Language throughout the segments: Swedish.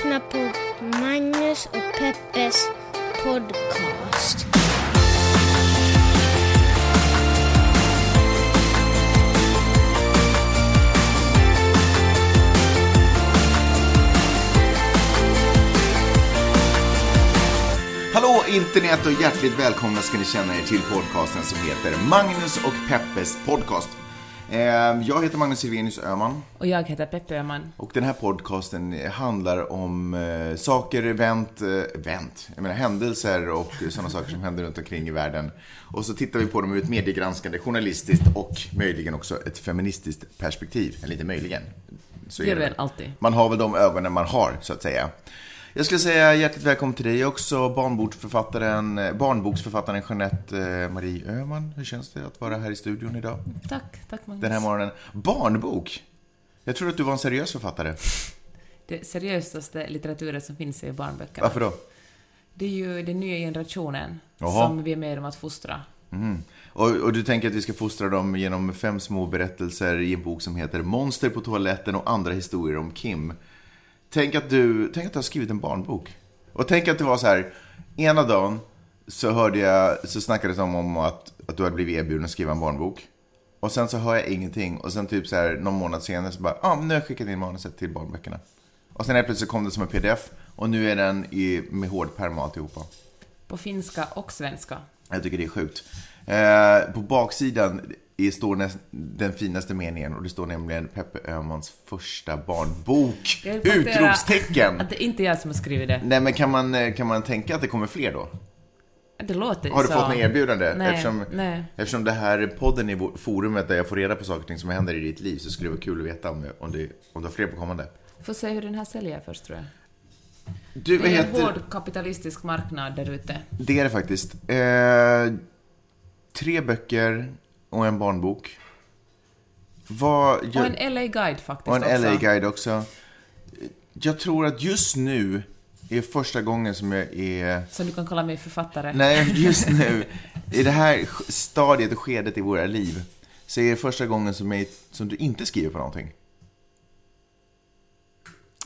lyssnar på Magnus och Peppes podcast. Hallå internet och hjärtligt välkomna ska ni känna er till podcasten som heter Magnus och Peppes podcast. Eh, Jag heter Magnus Silvenius Öhman Och jag heter Peppe Öhman. och den här podcasten handlar om eh, saker, event, eh, event, jag menar händelser och sådana saker som händer runt omkring i världen. Och så tittar vi på dem ur ett mediegranskande, journalistiskt och möjligen också ett feministiskt perspektiv. Eller inte möjligen. Så Det är väl alltid. Man har väl de ögonen man har, så att säga. Jag skulle säga hjärtligt välkommen till dig också, barnboksförfattaren, eh, barnboksförfattaren Jeanette eh, Marie Öhman. Hur känns det att vara här i studion idag? Tack, tack Magnus. Den här morgonen. Barnbok! Jag trodde att du var en seriös författare. Det seriösaste litteraturen som finns är barnböckerna. Varför då? Det är ju den nya generationen Jaha. som vi är med om att fostra. Mm. Och, och du tänker att vi ska fostra dem genom fem små berättelser i en bok som heter Monster på toaletten och andra historier om Kim. Tänk att du, tänk att du har skrivit en barnbok. Och tänk att det var så här, ena dagen så hörde jag, så snackades det om, att, att du hade blivit erbjuden att skriva en barnbok. Och sen så hör jag ingenting och sen typ så här någon månad senare så bara, ja ah, nu har jag skickat in manuset till barnböckerna. Och sen helt plötsligt kom det som en pdf och nu är den i, med hård pärm och alltihopa. På finska och svenska. Jag tycker det är sjukt. Eh, på baksidan är- står näst, den finaste meningen och det står nämligen Peppe Öhmans första barnbok. Utropstecken! Att det inte är jag som har skrivit det. Nej men kan man, eh, kan man tänka att det kommer fler då? Det låter Har du så. fått något erbjudande? Nej, eftersom, nej. eftersom det här är podden vår- forumet där jag får reda på saker och ting som händer i ditt liv så skulle det vara kul att veta om, om, det, om du har fler på kommande. Får se hur den här säljer först tror jag. Du, Det är en heter... hård kapitalistisk marknad där ute. Det är det faktiskt. Eh, tre böcker och en barnbok. Vad Och gör... en LA-guide faktiskt Och en också. LA-guide också. Jag tror att just nu är första gången som jag är... Så du kan kalla mig författare. Nej, just nu, i det här stadiet och skedet i våra liv, så är det första gången som, jag, som du inte skriver på någonting.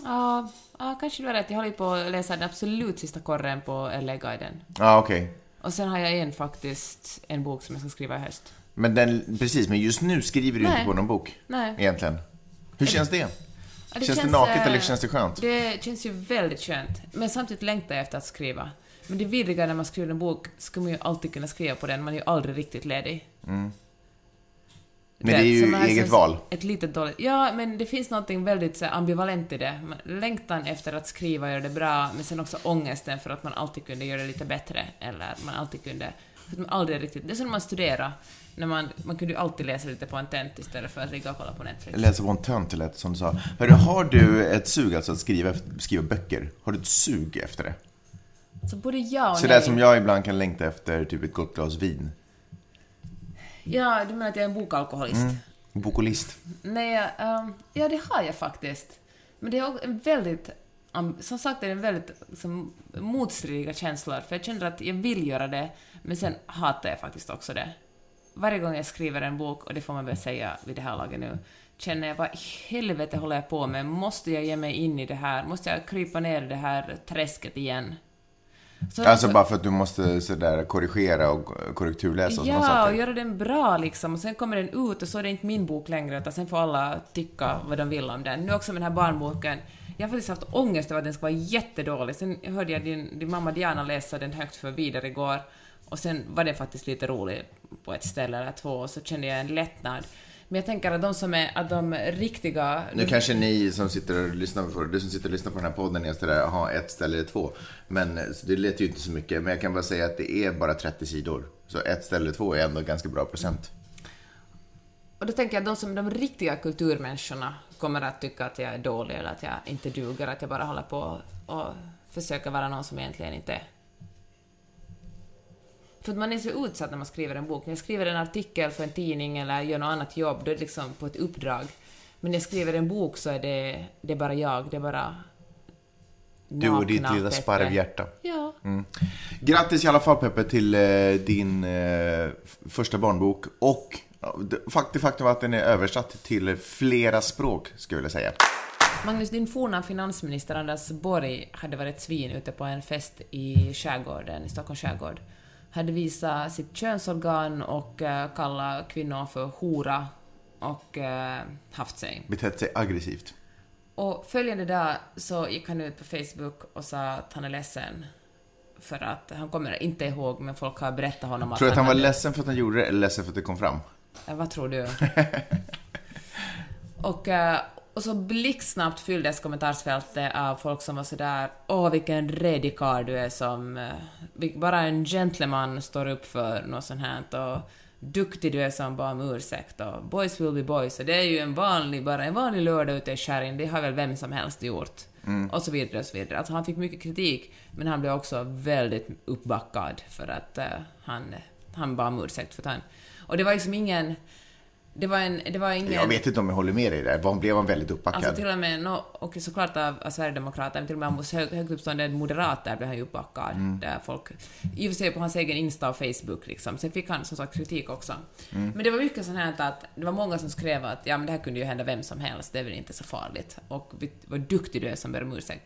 Ja, ja, kanske du har rätt. Jag håller på att läsa den absolut sista korren på LA-guiden. Ja, ah, okej. Och sen har jag en faktiskt, en bok som jag ska skriva i höst. Men den, precis, men just nu skriver du inte Nej. på någon bok, Nej. egentligen. Hur känns det? Ja, Känns det naket eh, eller känns det skönt? Det känns ju väldigt skönt. Men samtidigt längtar jag efter att skriva. Men det vidriga när man skriver en bok, ska man ju alltid kunna skriva på den, man är ju aldrig riktigt ledig. Men det är ju eget val. Ett litet dåligt... Ja, men det finns något väldigt så ambivalent i det. Längtan efter att skriva och göra det bra, men sen också ångesten för att man alltid kunde göra det lite bättre, eller att man alltid kunde... Att man aldrig riktigt... Det är som när man studerar. När man, man kunde ju alltid läsa lite på en tent istället för att ligga och kolla på Netflix. Läsa på en tönt, det lät som du sa. Hörru, har du ett sug alltså att skriva, skriva böcker? Har du ett sug efter det? Så både ja och Så nej. där som jag ibland kan längta efter typ ett gott glas vin. Ja, du menar att jag är en bokalkoholist? Mm. Bokolist. Nej, ehm, ja det har jag faktiskt. Men det är en väldigt, um, som sagt är det en väldigt liksom, motstridiga känslor, för jag känner att jag vill göra det, men sen hatar jag faktiskt också det. Varje gång jag skriver en bok, och det får man väl säga vid det här laget nu, känner jag vad i helvete håller jag på med? Måste jag ge mig in i det här? Måste jag krypa ner i det här träsket igen? Så- Alltså så- bara för att du måste sådär korrigera och korrekturläsa och Ja, och saker. göra den bra liksom. Och sen kommer den ut och så är det inte min bok längre, utan sen får alla tycka vad de vill om den. Nu också med den här barnboken. Jag har faktiskt haft ångest över att den ska vara jättedålig. Sen hörde jag din, din mamma Diana läsa den högt för vidare igår. Och sen var den faktiskt lite rolig på ett ställe eller två, och så kände jag en lättnad. Men jag tänker att de som är, att de riktiga... Nu kanske ni som sitter och lyssnar på, du som sitter och lyssnar på den här podden är sådär, ha ett ställe eller två. Men det låter ju inte så mycket. Men jag kan bara säga att det är bara 30 sidor. Så ett ställe eller två är ändå ganska bra procent. Och då tänker jag att de som de riktiga kulturmänniskorna kommer att tycka att jag är dålig eller att jag inte duger, att jag bara håller på och försöker vara någon som egentligen inte är. För att man är så utsatt när man skriver en bok. När jag skriver en artikel för en tidning eller gör något annat jobb, då är det liksom på ett uppdrag. Men när jag skriver en bok så är det, det är bara jag, det är bara Du och ditt nakna lilla sparvhjärta. Ja. Grattis i alla fall Peppe till eh, din eh, första barnbok. Och det- fakt- det faktum att den är översatt till flera språk, skulle jag vilja säga. Magnus, din forna finansminister Anders Borg hade varit svin ute på en fest i skärgården, i Stockholms skärgård. Hade visat sitt könsorgan och uh, kallat kvinnor för hora och uh, haft sig. Betett sig aggressivt. Och följande dag så gick han ut på Facebook och sa att han är ledsen för att han kommer inte ihåg, men folk har berättat honom att Tror du att han var hade- ledsen för att han gjorde det eller ledsen för att det kom fram? Ja, vad tror du? och, eh, och så blixtsnabbt fylldes kommentarsfältet av folk som var sådär Åh, vilken redig karl du är som... eh, Bara en gentleman står upp för något sånt här och duktig du är som bara om ursäkt och boys will be boys och det är ju en vanlig, bara en vanlig lördag ute i skärgården, det har väl vem som helst gjort. Och så vidare och så vidare. Alltså han fick mycket kritik, men han blev också väldigt uppbackad för att eh, han, han bad om ursäkt för att han... Och det var liksom ingen... Det var, en, det var ingen... Jag vet inte om jag håller med dig där. Var- Blev han väldigt uppbackad? Alltså till och med, no, och såklart av, av Sverigedemokraterna, men till och med hos hög, högt uppstående moderater blev han ju uppbackad. Där folk, I och för sig på hans egen Insta och Facebook liksom. Sen fick han som sagt kritik också. Men det var mycket sånt här att det var många som skrev att ja men det här kunde ju hända vem som helst, det är väl inte så farligt. Och vad duktig du är som ber om ursäkt.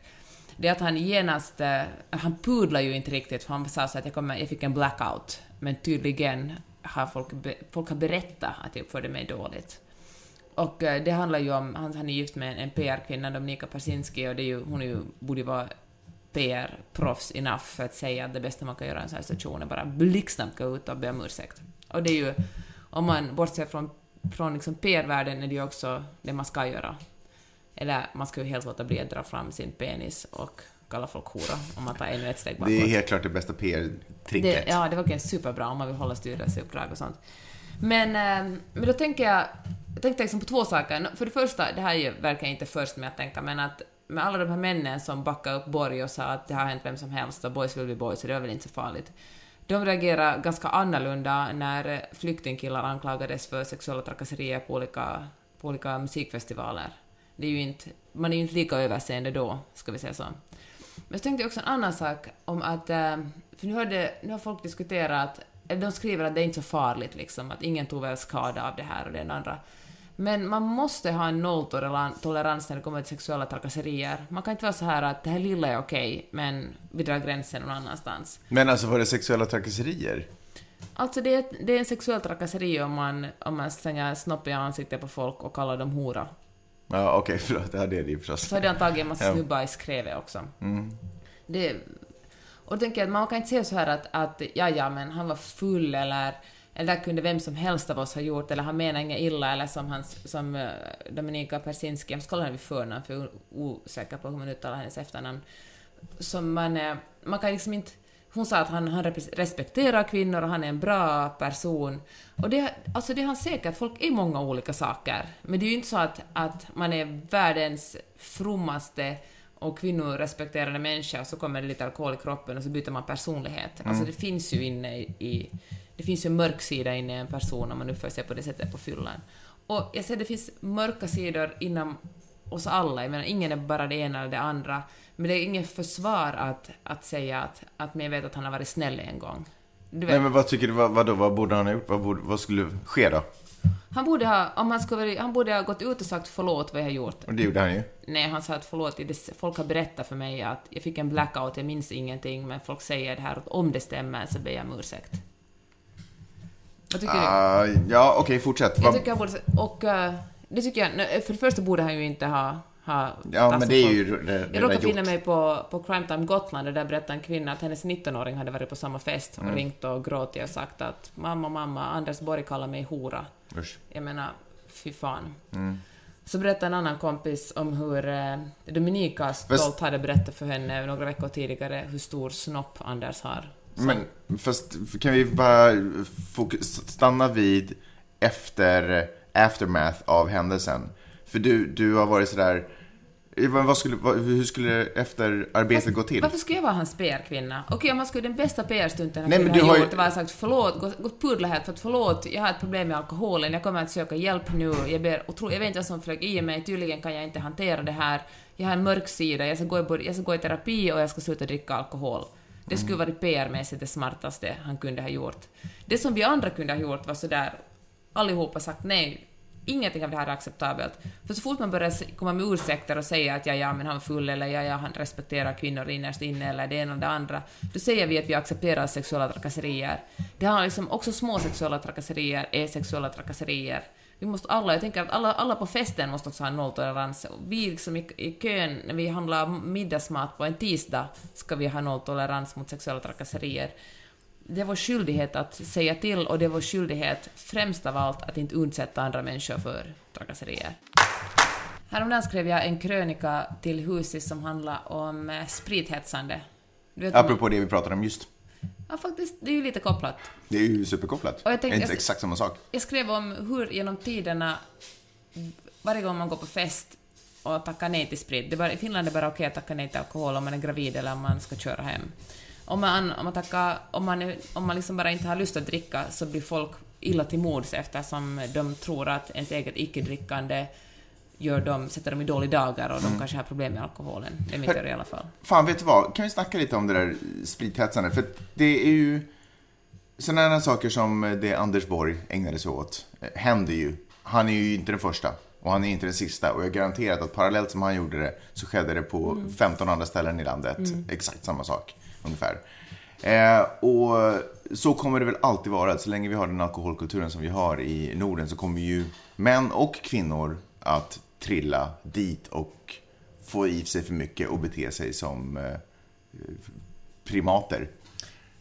Det är att han genast, eh, han pudlar ju inte riktigt för han sa så att jag, kommer, jag fick en blackout. Men tydligen har folk, folk har berättat att jag uppförde mig dåligt. Och eh, det handlar ju om, han, han är gift med en PR-kvinna, Dominika Persinski, och det är ju, hon är ju, borde ju vara PR-proffs enough för att säga att det bästa man kan göra i en sån här situation är bara blixtsnabbt gå ut och be om ursäkt. Och det är ju, om man bortser från, från liksom PR-världen är det ju också det man ska göra. Eller man ska ju helt låta bli att dra fram sin penis och kalla folk hora om man tar ännu ett steg bakåt. Det är helt klart det bästa PR-tricket. Ja, det var verkligen superbra om man vill hålla styrelseuppdrag och sånt. Men, eh, men då tänker jag, jag tänkte liksom på två saker. För det första, det här är ju- verkar jag inte först med att tänka, men att med alla de här männen som backade upp Borg och sa att det har hänt vem som helst och boys will be boys, så det är väl inte så farligt. De reagerade ganska annorlunda när flyktingkillar anklagades för sexuella trakasserier på olika, på olika musikfestivaler. Det är ju inte, man är ju inte lika överseende då, ska vi säga så. Men så tänkte jag också en annan sak om att, eh, för nu har, det, nu har folk diskuterat, eller de skriver att det är inte så farligt liksom, att ingen tog väl skada av det här och det andra. Men man måste ha en nolltolerans när det kommer till sexuella trakasserier. Man kan inte vara så här att det här lilla är okej, men vi drar gränsen någon annanstans. Men alltså var det sexuella trakasserier? Alltså det är, det är en sexuell trakasseri om man, om man slänger snopp i ansiktet på folk och kallar dem hora. Ja, okej, förlåt. Ja, det är det förstås. Så hade antagligen en massa snubbar i skrevet också. Mm. Det, och då tänker jag att man kan inte säga så här att, att ja, ja, men han var full eller eller det kunde vem som helst av oss ha gjort, eller han menar inget illa, eller som, hans, som uh, Dominika Persinski, jag ska kolla henne vid förnamn för jag är osäker på hur man uttalar hennes efternamn. Som man, eh, man kan liksom inte... Hon sa att han, han respekterar kvinnor och han är en bra person. Och det, alltså det har han säkert, folk är många olika saker. Men det är ju inte så att, att man är världens frommaste och kvinnorespekterande människa och så kommer det lite alkohol i kroppen och så byter man personlighet. Alltså det finns ju inne i, i det finns ju en mörk sida inne i en person om man uppför sig på det sättet på fyllan. Och jag säger det finns mörka sidor inom oss alla, jag menar ingen är bara det ena eller det andra. Men det är inget försvar att, att säga att, att jag vet att han har varit snäll en gång. Nej, men vad tycker du, vad, vadå, vad borde han ha gjort? Vad, borde, vad skulle ske då? han, borde ha, om han, skulle, han borde ha gått ut och sagt förlåt vad jag har gjort. Och det gjorde han ju. Nej, han sa att förlåt, folk har berättat för mig att jag fick en blackout, jag minns ingenting, men folk säger det här att om det stämmer så ber jag om ursäkt. Vad tycker du? Ah, ja, okej, fortsätt. Jag tycker han borde... Och eh, det tycker jag... För det första borde han ju inte ha... ha ja, alltså, men det är ju re- Jag redan råkade gjort. finna mig på, på Crime Time Gotland och där berättade en kvinna att hennes 19-åring hade varit på samma fest och Mm. ringt och gråtit och sagt att mamma, mamma, Anders Borg kallar mig hora. Usch. Jag menar, fy fan. Mm. Så berättade en annan kompis om hur eh, Dominika stolt hade berättat för henne några veckor tidigare hur stor snopp Anders har. Så- Men fast kan vi bara fokus, stanna vid efter aftermath av händelsen? För du, du har varit sådär, eh, vad, skulle, vad, hur skulle efterarbetet gå till? Varför skulle jag vara hans PR-kvinna? Okej, om man skulle den bästa PR-stunten han Nej, kunde ha har ju- gjort, det var sagt förlåt, gått gå pudla här för att förlåt, jag har ett problem med alkoholen, jag kommer att söka hjälp nu, jag ber otro, jag vet inte vad som flög i mig, tydligen kan jag inte hantera det här, jag har en mörk sida, jag ska gå i, jag ska gå i terapi och jag ska sluta dricka alkohol. Det skulle Mm. varit PR-mässigt det smartaste han kunde ha gjort. Det som vi andra kunde ha gjort var sådär, allihopa sagt nej, ingenting av det här är acceptabelt. För så fort man börjar komma med ursäkter och säga att ja, ja, men han är full eller ja, ja, han respekterar kvinnor innerst inne eller det ena och det andra, då säger vi att vi accepterar sexuella trakasserier. Det har liksom också små sexuella trakasserier är sexuella trakasserier. Vi måste alla, jag tänker att alla, alla på festen måste också ha nolltolerans. Vi liksom i, i kön, när vi handlar middagsmat på en tisdag, ska vi ha nolltolerans mot sexuella trakasserier. Det är vår skyldighet att säga till och det är vår skyldighet främst av allt att inte utsätta andra människor för trakasserier. Häromdagen skrev jag en krönika till Husis som handlar om eh, sprithetsande. Du vet, Apropå det vi pratade om just. Ja, faktiskt, det är ju lite kopplat. Det är ju superkopplat. Och jag tänkte- inte exakt samma sak. Jag skrev om hur genom tiderna, varje gång man går på fest och tackar nej till sprit, det bara, i Finland är det bara okej att tacka nej till alkohol om man är gravid eller om man ska köra hem. Om man, om man, tackar, om man, om man liksom bara inte har lust att dricka så blir folk illa till mods eftersom de tror att ens eget icke-drickande gör dem, sätter dem i dåliga dagar och de kanske har problem med alkoholen. Det är min teori i alla fall. Fan, vet du vad? Kan vi snacka lite om det där sprithetsande? För det är ju... Sådana saker som det Anders Borg ägnade sig åt eh, händer ju. Han är ju inte den första och han är inte den sista. Och jag garanterar att parallellt som han gjorde det så skedde det på 15 andra ställen i landet. Exakt samma sak, ungefär. Eh, och så kommer det väl alltid vara. Så länge vi har den alkoholkulturen som vi har i Norden så kommer ju män och kvinnor att trilla dit och få i sig för mycket och bete sig som eh, primater.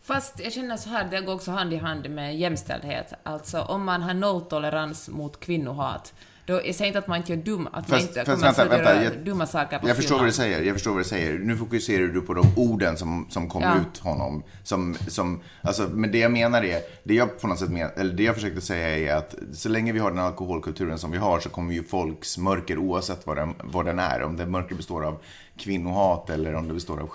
Fast jag känner så här, det går också hand i hand med jämställdhet. Alltså om man har nolltolerans mot kvinnohat, då, jag säger inte att man inte gör dum, att man Fast- inte fast kommer vänta, att göra dumma saker på Jag förstår vad du säger, jag förstår vad du säger. Nu fokuserar du på de orden som, som kom Ja. ut honom. Som, som, alltså, men det jag menar är, det jag på något sätt men, eller det jag försökte säga är att så länge vi har den alkoholkulturen som vi har så kommer ju folks mörker, oavsett vad den, vad den är, om det mörker består av kvinnohat eller om det består av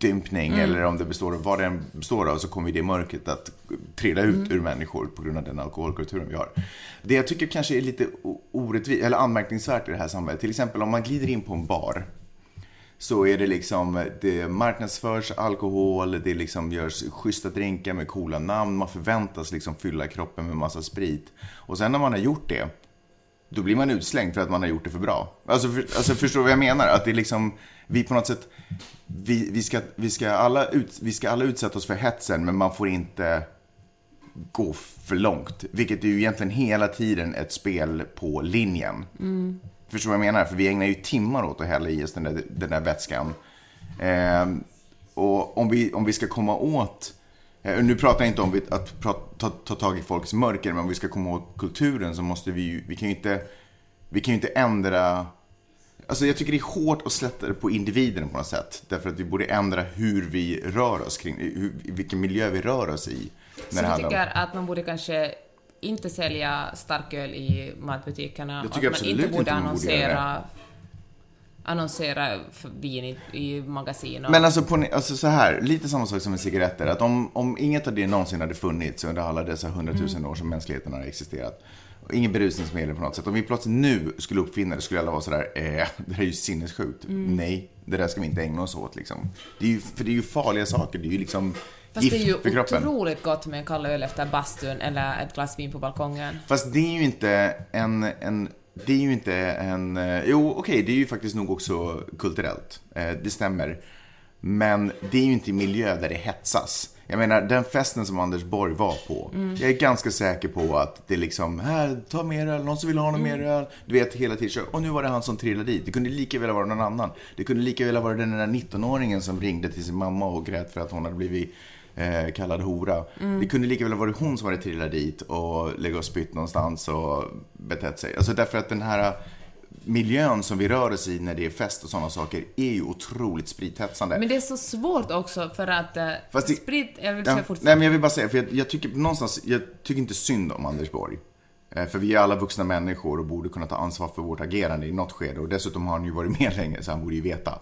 självstympning eller om det består av vad den består av så kommer det mörkret att trilla ut ur människor på grund av den alkoholkulturen vi har. Det jag tycker kanske är lite orättvist, eller anmärkningsvärt i det här samhället, till exempel om man glider in på en bar så är det liksom, det marknadsförs alkohol, det liksom görs schyssta drinkar med coola namn, man förväntas liksom fylla kroppen med massa sprit. Och sen när man har gjort det, då blir man utslängd för att man har gjort det för bra. Alltså, för, alltså förstår du vad jag menar? Att det är liksom, vi på något sätt, vi, vi, ska, vi, ska alla ut, vi ska alla utsätta oss för hetsen, men man får inte gå för långt. Vilket är ju egentligen hela tiden ett spel på linjen. Förstår du vad jag menar? För vi ägnar ju timmar åt att hälla i oss den där, den där vätskan. Ehm, och om vi, om vi ska komma åt, eh, nu pratar jag inte om att ta, ta tag i folks mörker, men om vi ska komma åt kulturen så måste vi ju, vi kan ju inte, vi kan ju inte ändra Alltså jag tycker det är hårt att slätta det på individen på något sätt. Därför att vi borde ändra hur vi rör oss kring, hur, vilken miljö vi rör oss i. Så När du om... tycker att man borde kanske inte sälja starköl i matbutikerna? Jag tycker att man absolut inte borde inte annonsera, annonsera för vin i, i magasin och... Men alltså, på, alltså så här, lite samma sak som med cigaretter. Att om, om inget av det någonsin hade funnits under alla dessa hundratusen år som mänskligheten har existerat. Ingen berusningsmedel på något sätt. Om vi plötsligt nu skulle uppfinna det skulle alla vara sådär, eh, det här är ju sinnessjukt. Nej, det där ska vi inte ägna oss åt liksom. Det är ju, för det är ju farliga saker, det är ju liksom Fast gift det är ju för kroppen. otroligt gott med en kall öl efter bastun eller ett glas vin på balkongen. Fast det är ju inte en, en det är ju inte en, eh, jo okej, det är ju faktiskt nog också kulturellt. Eh, det stämmer. Men det är ju inte i miljö där det hetsas. Jag menar, den festen som Anders Borg var på. Jag är ganska säker på att det liksom, här, ta mer öl, någon som vill ha någon mer öl. Du vet, hela tiden. Och nu var det han som trillade dit. Det kunde lika väl vara någon annan. Det kunde lika väl vara den där 19-åringen som ringde till sin mamma och grät för att hon hade blivit eh, kallad hora. Det kunde lika väl ha varit hon som hade trillat dit och legat och spytt någonstans och betett sig. Alltså därför att den här miljön som vi rör oss i när det är fest och sådana saker är ju otroligt sprithetsande. Men det är så svårt också för att eh, Fast det- sprit... Jag vill Ja, säga fortfarande... nej, men jag vill bara säga, för jag, jag tycker någonstans, jag tycker inte synd om Anders Borg. Eh, För vi är alla vuxna människor och borde kunna ta ansvar för vårt agerande i något skede. Och dessutom har han ju varit med länge, så han borde ju veta.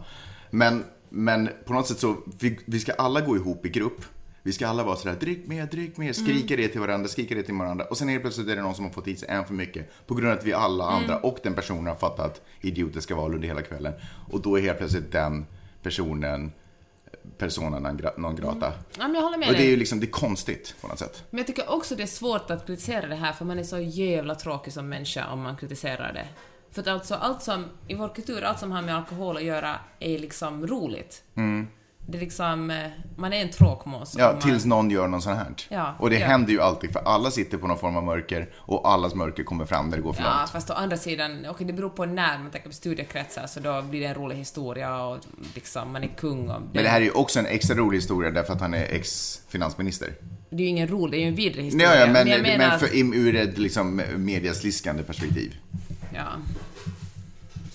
Men, men på något sätt så, vi, vi ska alla gå ihop i grupp. Vi ska alla vara sådär, drick mer, drick mer, skrika det till varandra, skrika det till varandra. Och sen är det plötsligt är det någon som har fått i sig en för mycket. På grund av att vi alla andra och den personen har fattat idiotiska val under hela kvällen. Och då är helt plötsligt den personen persona non gra- non grata. Ja, men jag håller med Och det är ju liksom, det är konstigt på något sätt. Men jag tycker också det är svårt att kritisera det här för man är så jävla tråkig som människa om man kritiserar det. För att alltså allt som, i vår kultur, allt som har med alkohol att göra är liksom roligt. Det är liksom, eh, man är en tråkmås. Ja, man, tills någon gör något sånt här. Ja, och det ja. händer ju alltid, för alla sitter på någon form av mörker och allas mörker kommer fram när det går för Ja, långt. fast å andra sidan, okej det beror på när man tänker på studiekretsar så då blir det en rolig historia och liksom man är kung och Men det här är ju också en extra rolig historia därför att han är ex-finansminister. det är ju ingen rolig, det är ju en vidrig Nej, historia. ja, men, jag men, menar för, att, ur ett liksom, mediasliskande perspektiv. ja.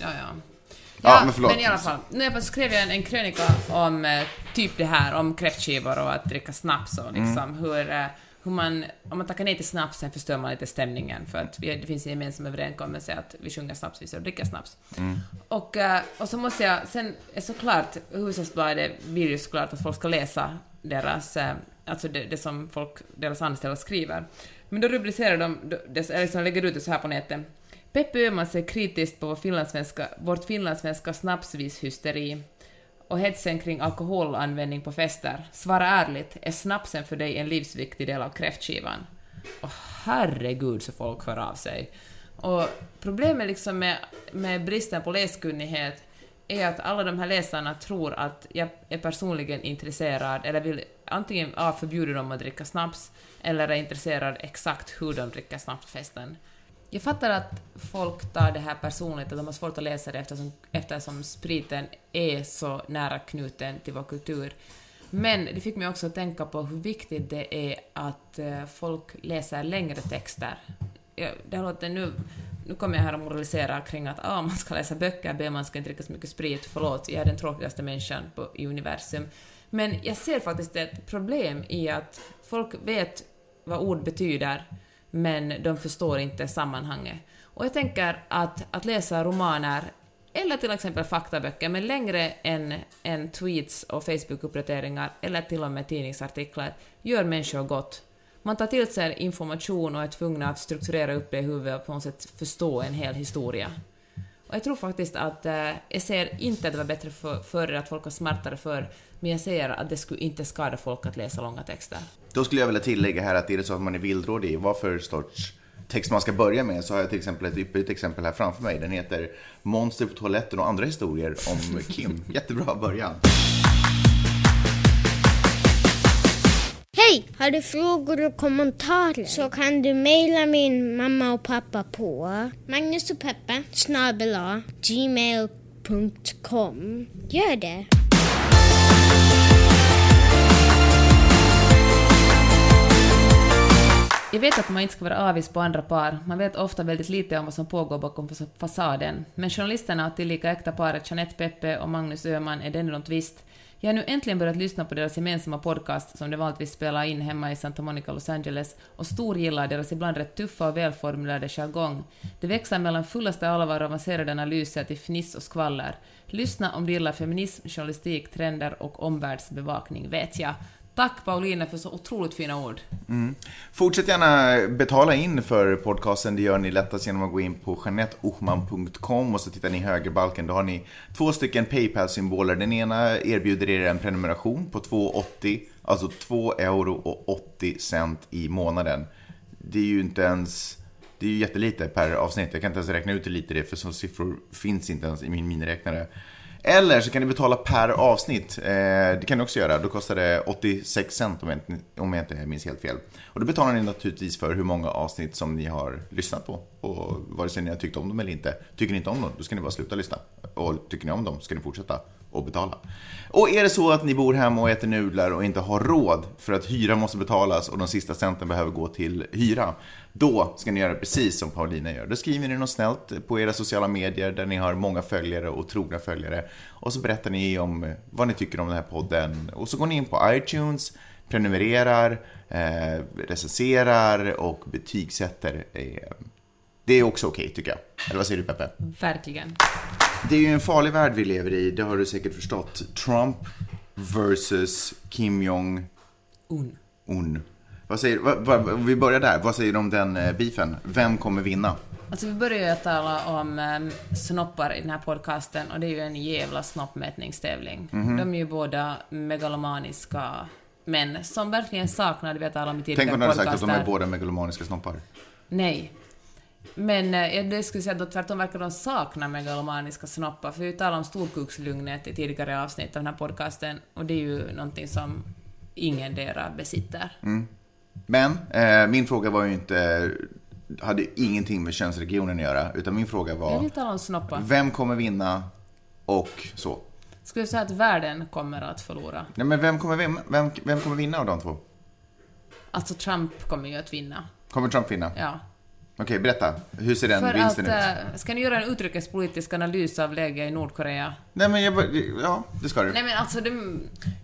Ja, ja. Ja, men förlåt. Men i alla fall, nu skrev jag en, en krönika om eh, typ det här, om kräftskivor och att dricka snaps och liksom Mm. hur, eh, hur man, om man tackar nej till snapsen förstör man lite stämningen för att vi, det finns en gemensam överenskommelse att vi sjunger snapsvisor och dricker snaps. Mm. Och, eh, och så måste jag, sen är såklart, Hufvudstadsbladet vill ju såklart att folk ska läsa deras, alltså det, det som folk, deras anställda skriver. Men då rubricerar de, eller liksom lägger ut det så här på nätet. Peppe Öhman ser kritiskt på finlandssvenska, vårt finlandssvenska snapsvishysteri och hetsen kring alkoholanvändning på fester. Svara ärligt, är snapsen för dig en livsviktig del av kräftskivan? Och herregud så folk hör av sig. Och problemet liksom med, med bristen på läskunnighet är att alla de här läsarna tror att jag är personligen intresserad eller vill antingen A. förbjuda dem att dricka snaps eller är intresserad exakt hur de dricker snaps på festen. Jag fattar att folk tar det här personligt, att de har svårt att läsa det eftersom, eftersom spriten är så nära knuten till vår kultur. Men det fick mig också att tänka på hur viktigt det är att eh, folk läser längre texter. Det låter nu, nu kommer jag här och moralisera kring att ah, man ska läsa böcker, B, man ska inte dricka så mycket sprit, förlåt, jag är den tråkigaste människan på, i universum. Men jag ser faktiskt ett problem i att folk vet vad ord betyder, men de förstår inte sammanhanget. Och jag tänker att, att läsa romaner, eller till exempel faktaböcker, men längre än, än tweets och Facebook-uppdateringar, eller till och med tidningsartiklar, gör människor gott. Man tar till sig information och är tvungna att strukturera upp det i huvudet och på något sätt förstå en hel historia. Och jag tror faktiskt att, eh, jag ser inte att det var bättre för, förr, att folk var smartare förr, men jag ser att det skulle inte skada folk att läsa långa texter. Då skulle jag vilja tillägga här att är det så att man är villrådig i vad för sorts text man ska börja med så har jag till exempel ett ypperligt exempel här framför mig. Den heter Monster på toaletten och andra historier om Kim. Jättebra början. Hej! Har du frågor och kommentarer så kan du mejla min mamma och pappa på Magnus och Peppe snabel A, gmail.com. Gör det! Jag vet att man inte ska vara avis på andra par. Man vet ofta väldigt lite om vad som pågår bakom fasaden. Men journalisterna och tillika äkta paret Jeanette Peppe och Magnus Öhman är det ännu något visst. Jag har nu äntligen börjat lyssna på deras gemensamma podcast som de vanligtvis spelar in hemma i Santa Monica, Los Angeles och storgillar deras ibland rätt tuffa och välformulerade jargong. Det växlar mellan fullaste allvar och avancerade analyser till fniss och skvaller. Lyssna om du gillar feminism, journalistik, trender och omvärldsbevakning, vet jag. Tack Paulina för så otroligt fina ord. Mm. Fortsätt gärna betala in för podcasten. Det gör ni lättast genom att gå in på janetteohman.com och så tittar ni i högerbalken. Då har ni två stycken Paypal-symboler. Den ena erbjuder er en prenumeration på 2,80, alltså 2 euro och 80 cent i månaden. Det är ju inte ens, det är ju jättelite per avsnitt. Jag kan inte ens räkna ut hur lite det är för så siffror finns inte ens i min miniräknare. Eller så kan ni betala per avsnitt. Eh, det kan ni också göra. Då kostar det 86 cent om jag, inte, om jag inte minns helt fel. Och då betalar ni naturligtvis för hur många avsnitt som ni har lyssnat på. Och vare sig ni har tyckt om dem eller inte. Tycker ni inte om dem, då ska ni bara sluta lyssna. Och tycker ni om dem, ska ni fortsätta och betala. Och är det så att ni bor hemma och äter nudlar och inte har råd för att hyra måste betalas och de sista centen behöver gå till hyra. Då ska ni göra precis som Paulina gör. Då skriver ni något snällt på era sociala medier där ni har många följare och trogna följare. Och så berättar ni om vad ni tycker om den här podden. Och så går ni in på iTunes, prenumererar, eh, recenserar och betygsätter. Eh, det är också okej tycker jag. Eller vad säger du Peppe? Verkligen. Det är ju en farlig värld vi lever i, det har du säkert förstått. Trump versus Kim Jong-Un. Un. Vad säger, va, va, vi börjar där, vad säger du om den eh, beefen? Vem kommer vinna? Alltså vi börjar ju tala om um, snoppar i den här podcasten och det är ju en jävla snoppmätningstävling. Mhm. De är ju båda megalomaniska män som verkligen saknar, det vi har talat om i tidigare Tänk om du hade sagt att de är podcaster. båda megalomaniska snoppar. Nej. Men eh, jag det skulle säga att tvärtom verkar de sakna megalomaniska snoppar, för vi talade om storkukslugnet i tidigare avsnitt av den här podcasten, och det är ju någonting som ingen dera besitter. Mm. Men eh, min fråga var ju inte, hade ingenting med könsregionen att göra, utan min fråga Jag var, vill tala om snoppar. vem kommer vinna och så. Skulle jag säga att världen kommer att förlora? Nej, men vem kommer, vem, vem, vem kommer vinna av de två? Alltså Trump kommer ju att vinna. Kommer Trump vinna? Ja. Okej, berätta. Hur ser den För att, vinsten ut? äh, ska ni göra en utrikespolitisk analys av läget i Nordkorea? Nej, men jag, ja, det ska du. Nej men alltså det,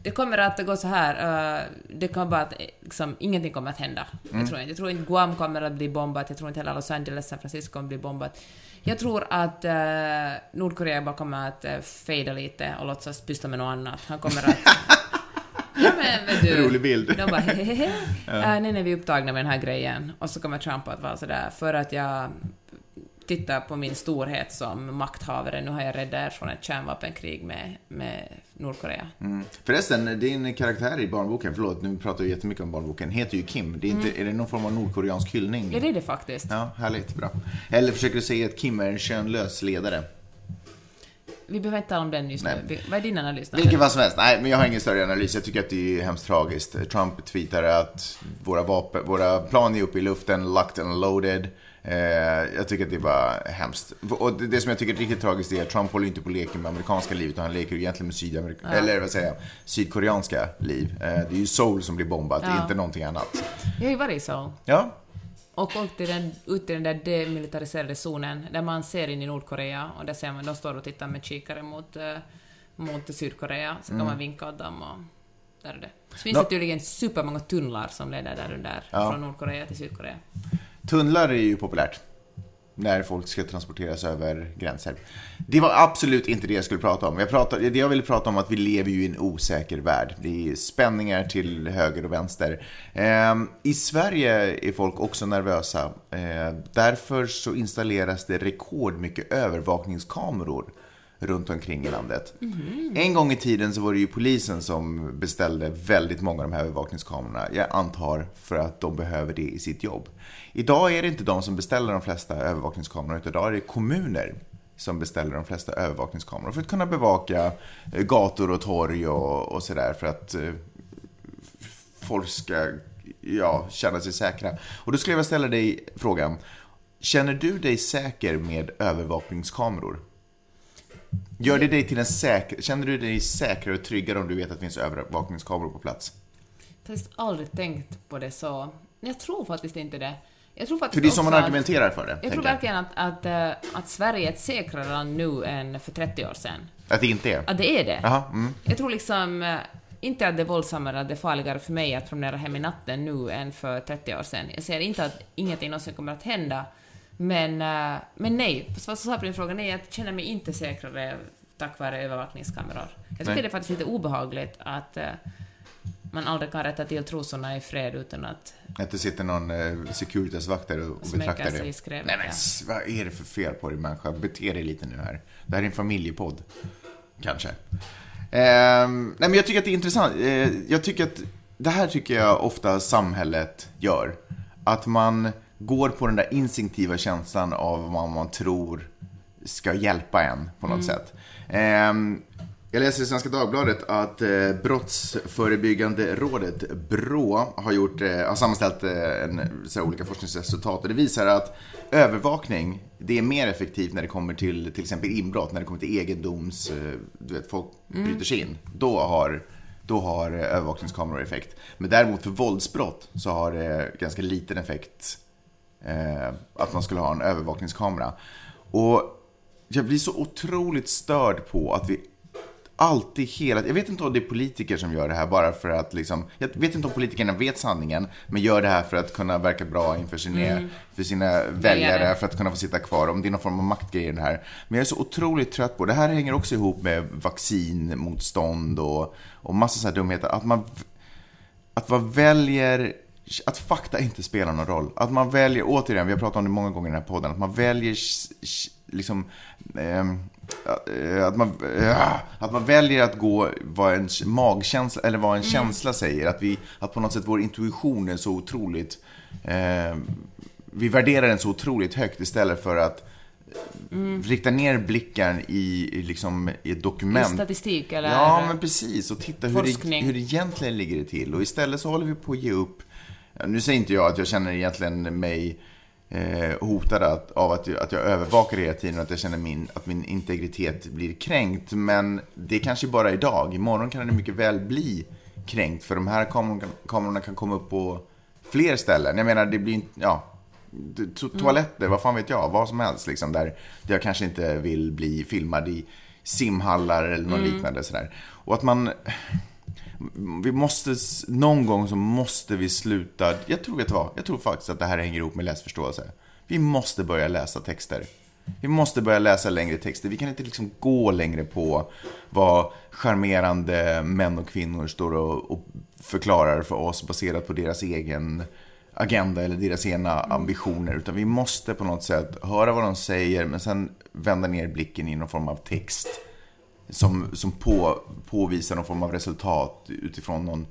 det kommer att gå så här. eh, det kommer bara att, eh, liksom, ingenting kommer att hända. Mm. Jag tror inte. Jag tror inte Guam kommer att bli bombat, jag tror inte heller Los Angeles, San Francisco kommer att bli bombat. Jag tror att eh, Nordkorea bara kommer att fejda lite och låtsas pyssla med något annat. Han kommer att... ja men du. Rolig bild. De bara hehehe. Ja. nu är vi upptagna med den här grejen. Och så kommer Trump att vara sådär, för att jag tittar på min storhet som makthavare, nu har jag räddat er från ett kärnvapenkrig med, med Nordkorea. Mm. Förresten, din karaktär i barnboken, förlåt nu pratar vi jättemycket om barnboken, heter ju Kim. Det är, inte, är det någon form av nordkoreansk hyllning? Ja, det är det faktiskt. Ja, härligt, bra. Eller försöker du säga att Kim är en könlös ledare? Vi behöver inte tala om den just Nej. nu. Vad är din analys? Vilken vad som helst. Nej, men jag har ingen större analys. Jag tycker att det är hemskt tragiskt. Trump tweetar att våra, vapen, våra plan är uppe i luften, locked and loaded. Eh, jag tycker att det är bara hemskt. Och det, det som jag tycker är riktigt tragiskt är att Trump håller inte på att leka med amerikanska liv, utan han leker egentligen med sydamerika- eller vad säger jag, sydkoreanska liv. Eh, det är ju Seoul som blir bombat, Ja. inte någonting annat. Jag har ju varit i Seoul. Ja, Och åkt till den, ut till den där demilitariserade zonen, där man ser in i Nordkorea, och där ser man, de står och tittar med kikare mot, eh, mot Sydkorea, så kan man vinka åt dem och där är det. Så finns Nå- det tydligen supermånga tunnlar som leder där under, Ja. från Nordkorea till Sydkorea. Tunnlar är ju populärt. När folk ska transporteras över gränser. Det var absolut inte det jag skulle prata om. Jag pratade, det jag ville prata om att vi lever ju i en osäker värld. Det är spänningar till höger och vänster. Eh, I Sverige är folk också nervösa. Eh, därför så installeras det rekordmycket övervakningskameror runt omkring i landet. En gång i tiden så var det ju polisen som beställde väldigt många av de här övervakningskamerorna. Jag antar för att de behöver det i sitt jobb. Idag är det inte de som beställer de flesta övervakningskameror, utan idag är det kommuner som beställer de flesta övervakningskameror för att kunna bevaka eh, gator och torg och, och sådär för att eh, folk ska ja, känna sig säkra. Och då skulle jag vilja ställa dig frågan, känner du dig säker med övervakningskameror? Gör det dig till en säker, känner du dig säkrare och tryggare om du vet att det finns övervakningskameror på plats? Jag har aldrig tänkt på det så. Jag tror faktiskt inte det. Jag tror faktiskt För det är som man argumenterar för det. Jag tror verkligen att, att, eh, att Sverige är ett säkrare land nu än för 30 år sedan. Att det inte är? Att det är det. Jaha, mm. Jag tror liksom eh, inte att det är våldsammare, att det är farligare för mig att promenera hem i natten nu än för 30 år sedan. Jag säger inte att ingenting någonsin kommer att hända, men, eh, men nej. Som svar på din fråga, nej, jag känner mig inte säkrare tack vare övervakningskameror. Jag tycker Nej. det är faktiskt lite obehagligt att eh, man aldrig kan rätta till trosorna i fred utan att Att det sitter någon eh, Securitas-vakt där och, och betraktar i skrevet, Nej men ja. vad är det för fel på dig människa? Bete dig lite nu här. Det här är en familjepodd. Kanske. Ehm, nej men jag tycker att det är intressant. Eh, jag tycker att det här tycker jag ofta samhället gör. Att man går på den där instinktiva känslan av vad man tror ska hjälpa en på något sätt. Ehm, jag läser i Svenska Dagbladet att eh, Brottsförebyggande rådet, BRÅ, har, gjort, eh, har sammanställt eh, en, så olika forskningsresultat. Och det visar att övervakning, det är mer effektivt när det kommer till till exempel inbrott, när det kommer till egendoms... Du vet, folk bryter sig in. Då har, då har övervakningskameror effekt. Men däremot för våldsbrott så har det ganska liten effekt eh, att man skulle ha en övervakningskamera. Och jag blir så otroligt störd på att vi alltid hela Jag vet inte om det är politiker som gör det här bara för att liksom, jag vet inte om politikerna vet sanningen, men gör det här för att kunna verka bra inför sina, för sina väljare, för att kunna få sitta kvar, om det är någon form av maktgrej i det här. Men jag är så otroligt trött på, det här hänger också ihop med vaccinmotstånd och, och massa sådana här dumheter, att man att man väljer att fakta inte spelar någon roll. Att man väljer, återigen, vi har pratat om det många gånger i den här podden, att man väljer liksom, ehm, eh, att, man, eh, att man väljer att gå vad en magkänsla, eller vad en mm. känsla säger. Att, vi, att på något sätt vår intuition är så otroligt, eh, vi värderar den så otroligt högt istället för att Mm. Rikta ner blicken i, liksom, i ett dokument. I statistik eller? Ja, men precis. Och titta hur det, hur det egentligen ligger till. Och istället så håller vi på att ge upp. Nu säger inte jag att jag känner egentligen mig eh, hotad att, av att, att jag övervakar hela tiden och att jag känner min, att min integritet blir kränkt. Men det är kanske bara idag. Imorgon kan det mycket väl bli kränkt. För de här kamerorna, kamerorna kan komma upp på fler ställen. Jag menar, det blir inte, ja, to toaletter, mm. vad fan vet jag, vad som helst liksom, där jag kanske inte vill bli filmad i simhallar eller något mm. liknande sådär. Och att man, vi måste, någon gång så måste vi sluta, jag tror, vet vad, jag tror faktiskt att det här hänger ihop med läsförståelse. Vi måste börja läsa texter. Vi måste börja läsa längre texter. Vi kan inte liksom gå längre på vad charmerande män och kvinnor står och, och förklarar för oss baserat på deras egen agenda eller deras egna ambitioner. Utan vi måste på något sätt höra vad de säger men sen vända ner blicken i någon form av text. Som, som på, påvisar någon form av resultat utifrån någon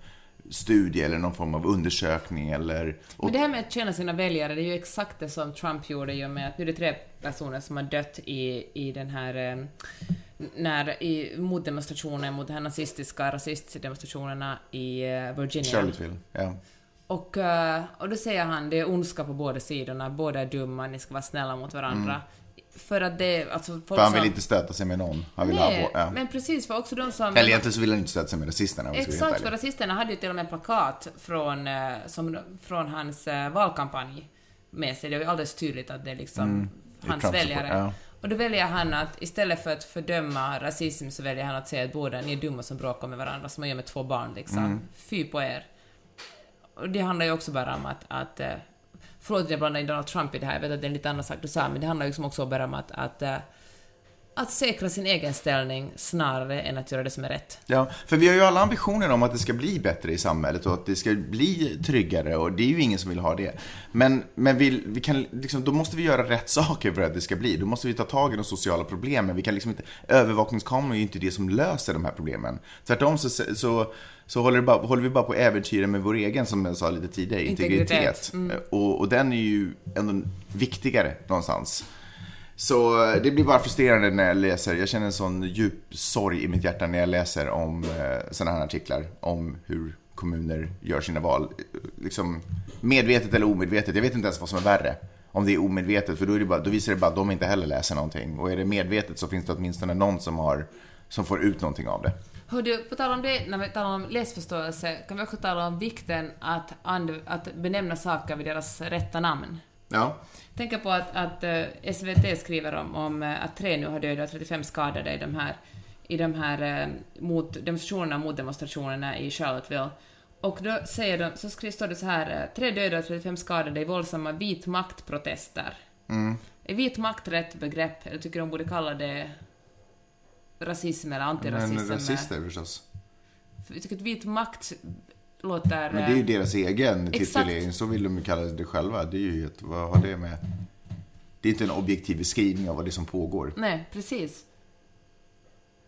studie eller någon form av undersökning eller... Men det här med att känna sina väljare, det är ju exakt det som Trump gjorde och med att nu är det tre personer som har dött i, i den här... Eh, när, i, mot demonstrationen, mot de här nazistiska rasistdemonstrationerna i eh, Virginia. Charlottesville, ja. Och, eh, och då säger han det är ondska på båda sidorna, båda är dumma, ni ska vara snälla mot varandra. Mm. För att det, alltså För han vill som... inte stöta sig med någon. Han vill Nej, ha, ja. men precis, för också de som... Eller egentligen så vill han inte stöta sig med rasisterna. Exakt, för rasisterna hade ju till och med plakat från, eh, som, från hans eh, valkampanj med sig. Det var ju alldeles tydligt att det är liksom mm, hans väljare. Ja. Och då väljer han att istället för att fördöma rasism så väljer han att säga att båda ni är dumma som bråkar med varandra, som man gör med två barn liksom. Mm. Fy på er. Och det handlar ju också bara om att, att eh, förlåt att jag blandar in Donald Trump i det här, jag vet att det är en lite annan sak du sa, men det handlar ju liksom också bara om att, att eh, att säkra sin egen ställning snarare än att göra det som är rätt. Ja, för vi har ju alla ambitioner om att det ska bli bättre i samhället och att det ska bli tryggare och det är ju ingen som vill ha det. Men, men vi, vi kan, liksom, då måste vi göra rätt saker för att det ska bli. Då måste vi ta tag i de sociala problemen. Vi kan liksom inte, övervakningskameror är ju inte det som löser de här problemen. Tvärtom så, så så håller, bara, håller, vi bara på att äventyra med vår egen, som jag sa lite tidigare, integritet. integritet. Mm. Och, och, den är ju ändå viktigare någonstans. Så det blir bara frustrerande när jag läser. Jag känner en sån djup sorg i mitt hjärta när jag läser om eh, sådana här artiklar. Om hur kommuner gör sina val. Liksom medvetet eller omedvetet. Jag vet inte ens vad som är värre. Om det är omedvetet, för då, är det bara, då visar det bara att de inte heller läser någonting. Och är det medvetet så finns det åtminstone någon som, har, som får ut någonting av det. Hör du, på tal om det, när vi talar om läsförståelse, kan vi också tala om vikten att, att benämna saker vid deras rätta namn. Ja. Tänker på att, att eh, SVT skriver om, om uh, att tre nu har dödat 35 skadade i de här, i de här uh, mot, demonstrationerna mot demonstrationerna i Charlottesville. Och då säger de, så står det så här, tre döda och 35 skadade i våldsamma vit maktprotester. Mm. Är vit makt rätt begrepp? Jag tycker de borde kalla det rasism eller antirasism. Men rasister förstås. Jag tycker att vit makt låter... Men det är ju deras egen titulering, så vill de ju kalla det själva. Det är ju ett, vad har det med... Det är inte en objektiv beskrivning av vad det är som pågår. Nej, precis.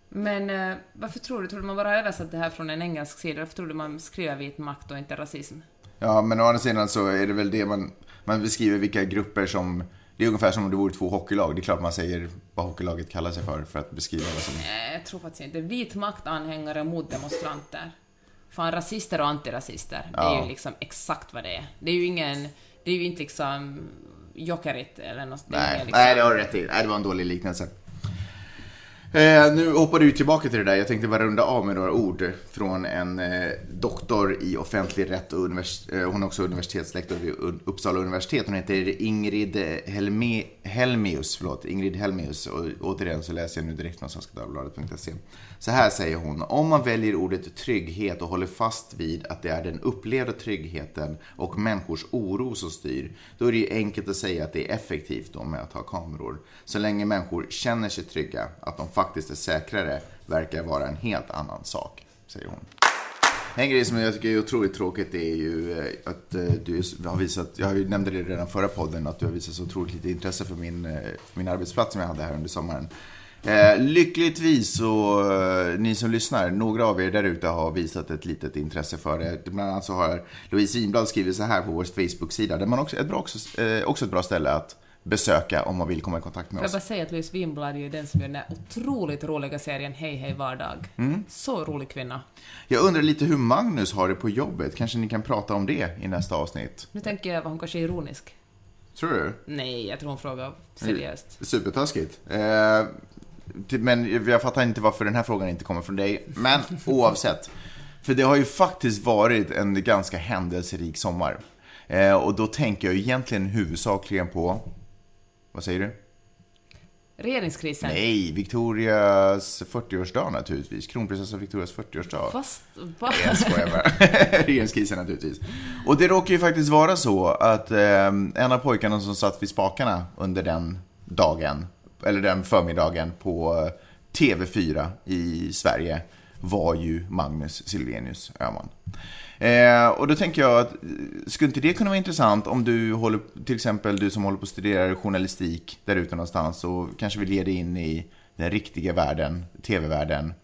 Men eh, varför tror du? Tror du man bara har översatt det här från en engelsk sida? Varför tror du man skriver vit makt och inte rasism? Ja, men å andra sidan så är det väl det man... Man beskriver vilka grupper som det är ungefär som om det vore två hockeylag. Det är klart man säger vad hockeylaget kallar sig för, för att beskriva vad som... Nej, jag tror faktiskt inte. Vit maktanhängare mot demonstranter. Fan, rasister och antirasister. Ja. Det är ju liksom exakt vad det är. Det är ju ingen... Det är ju inte liksom Jokerit eller något. Nej, liksom... nej det har du rätt i. Nej, det var en dålig liknelse. Eh, nu hoppar du tillbaka till det där. Jag tänkte bara runda av med några ord från en eh, doktor i offentlig rätt och univers eh, hon är också universitetslektor vid Uppsala universitet. Hon heter Ingrid Helme Helmius. Förlåt, Ingrid Helmius. Och återigen så läser jag nu direkt från Svenska Dagbladet.se. Så här säger hon. Om man väljer ordet trygghet och håller fast vid att det är den upplevda tryggheten och människors oro som styr, då är det ju enkelt att säga att det är effektivt då med att ha kameror. Så länge människor känner sig trygga, att de faktiskt faktiskt är säkrare, verkar vara en helt annan sak, säger hon. En grej som jag tycker är otroligt tråkigt är ju eh, att eh, du har visat, jag nämnde det redan förra podden, att du har visat så otroligt lite intresse för min, eh, för min arbetsplats som jag hade här under sommaren. Eh, lyckligtvis så, ni som lyssnar, några av er där ute har visat ett litet intresse för det. Bland annat så har Louise Winblad skrivit så här på vår Facebook-sida, där man också, ett bra, också, eh, också ett bra ställe att besöka om man vill komma i kontakt med Får jag oss. bara säga att Louise Winblad är ju den som gör den här otroligt roliga serien Hej hej vardag. Mm. Så rolig kvinna. Jag undrar lite hur Magnus har det på jobbet. Kanske ni kan prata om det i nästa avsnitt? Nu tänker jag, var hon kanske är ironisk? Tror du? Nej, jag tror hon frågar seriöst. Supertaskigt. Eh, men jag fattar inte varför den här frågan inte kommer från dig. Men oavsett. För det har ju faktiskt varit en ganska händelserik sommar. Eh, och då tänker jag egentligen huvudsakligen på... Vad säger du? Regeringskrisen. Nej, Victorias 40-årsdag naturligtvis. Kronprinsessan Victorias 40-årsdag. Fast, va? Jag skojar bara. Regeringskrisen naturligtvis. Och det råkar ju faktiskt vara så att eh, en av pojkarna som satt vid spakarna under den dagen, eller den förmiddagen på eh, TV4 i Sverige var ju Magnus Silvenius Öhman. Eh, och då tänker jag att, eh, skulle inte det kunna vara intressant om du håller, till exempel du som håller på att studera journalistik där ute någonstans och kanske vill ge dig in i den riktiga världen, TV-världen,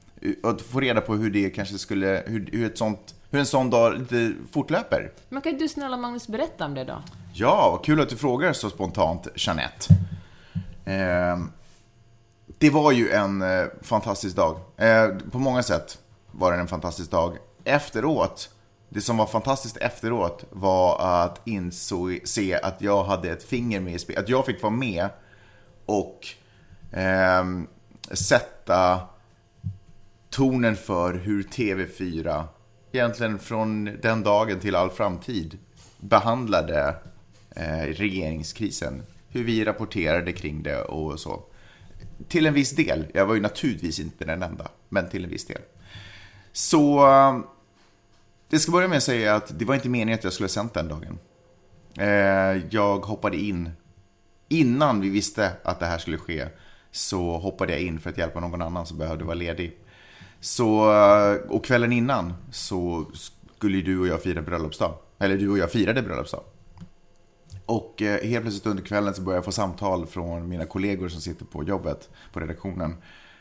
och få reda på hur det kanske skulle, hur, hur, ett sånt, hur en sån dag lite fortlöper. Men kan du snälla Magnus berätta om det då? Ja, kul att du frågar så spontant, Jeanette. Eh, det var ju en eh, fantastisk dag. Eh, på många sätt var det en fantastisk dag. Efteråt, det som var fantastiskt efteråt var att inse se att jag hade ett finger med i spelet. Att jag fick vara med och eh, sätta tonen för hur TV4, egentligen från den dagen till all framtid, behandlade eh, regeringskrisen. Hur vi rapporterade kring det och så. Till en viss del. Jag var ju naturligtvis inte den enda, men till en viss del. Så eh, det ska börja med att säga att det var inte meningen att jag skulle ha sänt den dagen. Eh, jag hoppade in innan vi visste att det här skulle ske så hoppade jag in för att hjälpa någon annan som behövde vara ledig. Så, eh, och kvällen innan så skulle du och jag fira bröllopsdag. Eller du och jag firade bröllopsdag. Och eh, helt plötsligt under kvällen så börjar jag få samtal från mina kollegor som sitter på jobbet, på redaktionen.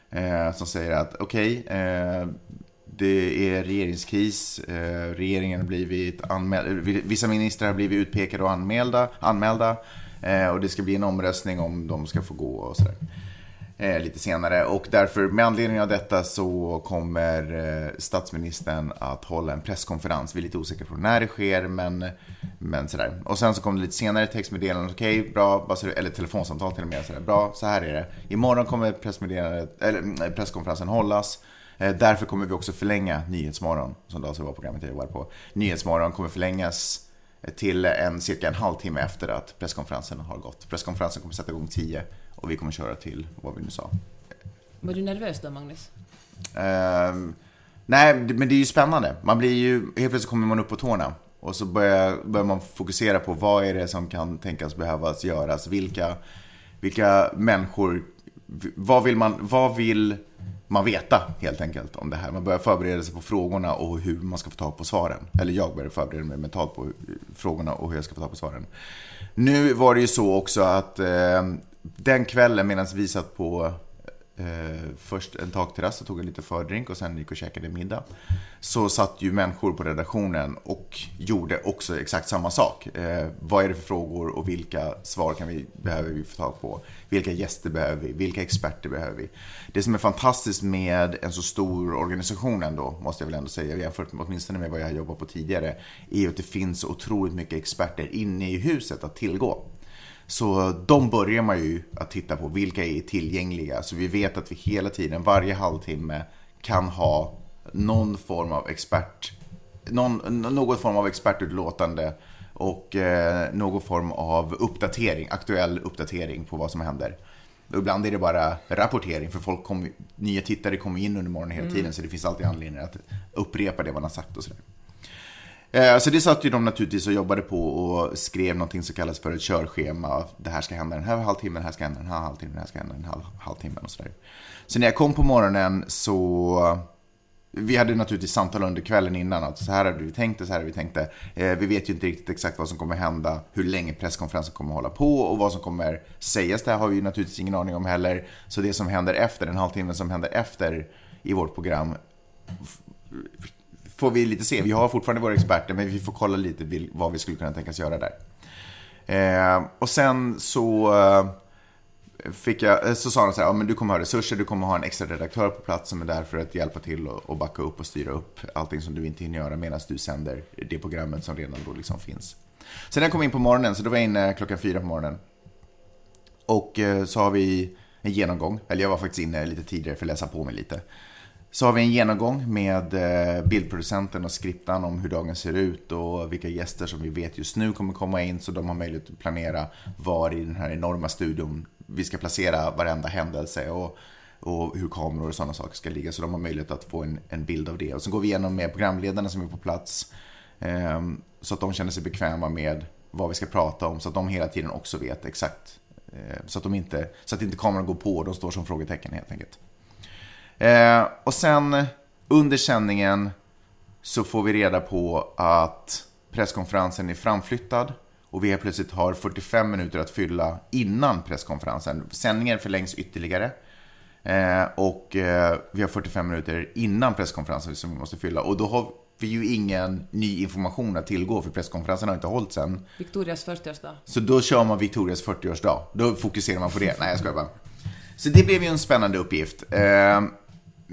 Eh, som säger att okej, eh, det är regeringskris, eh, regeringen har blivit anmäld, vissa ministrar har blivit utpekade och anmälda, anmälda eh, och det ska bli en omröstning om de ska få gå och sådär. Eh, lite senare och därför med anledning av detta så kommer statsministern att hålla en presskonferens. Vi är lite osäkra på när det sker men, men sådär. Och sen så kom det lite senare textmeddelande. Okej, bra, eller telefonsamtal till och med. Sådär. Bra, så här är det. Imorgon kommer pressmeddelandet, eller, mm, presskonferensen hållas. Eh, Därför kommer vi också förlänga Nyhetsmorgon, som då alltså var programmet jag jobbar på. Nyhetsmorgon kommer förlängas till en, cirka en halvtimme efter att presskonferensen har gått. Presskonferensen kommer sätta igång 10 och vi kommer köra till vad vi nu sa. Var du nervös då, Magnus? Ehm, nej, det- men det är ju spännande. Man blir ju, helt plötsligt kommer man upp på tårna. Och så börjar, börjar man fokusera på vad är det som kan tänkas behövas göras. Vilka, vilka människor, vad vill man, vad vill man veta helt enkelt om det här. Man börjar förbereda sig på frågorna och hur man ska få tag på svaren. Eller jag börjar förbereda mig mentalt på frågorna och hur jag ska få tag på svaren. Nu var det ju så också att eh, den kvällen medan vi satt på eh, först en takterrass och tog en liten fördrink och sen gick och käkade middag. Så satt ju människor på redaktionen och gjorde också exakt samma sak. Eh, vad är det för frågor och vilka svar kan vi, behöver vi få tag på? Vilka gäster behöver vi? Vilka experter behöver vi? Det som är fantastiskt med en så stor organisation ändå, måste jag väl ändå säga, jämfört med åtminstone med vad jag har jobbat på tidigare, är ju att det finns så otroligt mycket experter inne i huset att tillgå. Så de börjar man ju att titta på, vilka är tillgängliga? Så vi vet att vi hela tiden, varje halvtimme, kan ha någon form av expert, någon, något form av expertutlåtande och eh, någon form av uppdatering, aktuell uppdatering på vad som händer. Och ibland är det bara rapportering, för folk kommer, nya tittare kommer in under morgonen hela tiden, så det finns alltid anledning att upprepa det man har sagt och sådär. Eh, så det satt ju de naturligtvis och jobbade på och skrev någonting som kallas för ett körschema. Det här ska hända den här halvtimmen, det här ska hända den här halvtimmen, det här ska hända den här halvtimmen och sådär. Så när jag kom på morgonen så vi hade naturligtvis samtal under kvällen innan att så här hade vi tänkt det, så här hade vi tänkt det. Eh, vi vet ju inte riktigt exakt vad som kommer hända, hur länge presskonferensen kommer hålla på och vad som kommer sägas. Det har vi naturligtvis ingen aning om heller. Så det som händer efter, den halvtimme som händer efter i vårt program får vi lite se. Vi har fortfarande våra experter, men vi får kolla lite vad vi skulle kunna tänkas göra där. Eh, och sen så eh, fick jag, eh, så sa de så här, ja, men du kommer ha resurser, du kommer ha en extra redaktör på plats som är där för att hjälpa till och, och backa upp och styra upp allting som du inte hinner göra medan du sänder det programmet som redan då liksom finns. Sen när jag kom in på morgonen, så då var jag inne klockan fyra på morgonen. Och eh, så har vi en genomgång, eller jag var faktiskt inne lite tidigare för att läsa på mig lite. Så har vi en genomgång med eh, bildproducenten och skriptan om hur dagen ser ut och vilka gäster som vi vet just nu kommer komma in så de har möjlighet att planera var i den här enorma studion vi ska placera varenda händelse och, och hur kameror och sådana saker ska ligga. Så de har möjlighet att få en, en bild av det. Och så går vi igenom med programledarna som är på plats eh, så att de känner sig bekväma med vad vi ska prata om så att de hela tiden också vet exakt. Eh, så, att de inte, så att inte kameran går på och de står som frågetecken helt enkelt. Eh, och sen under sändningen så får vi reda på att presskonferensen är framflyttad och vi helt plötsligt har 45 minuter att fylla innan presskonferensen. Sändningen förlängs ytterligare. Eh, och eh, vi har 45 minuter innan presskonferensen som vi måste fylla. Och då har vi ju ingen ny information att tillgå för presskonferensen har inte hållits än. Victorias 40-årsdag. Så då kör man Victorias 40-årsdag. Då fokuserar man på det. Nej, jag skojar bara. Så det blev ju en spännande uppgift. Eh,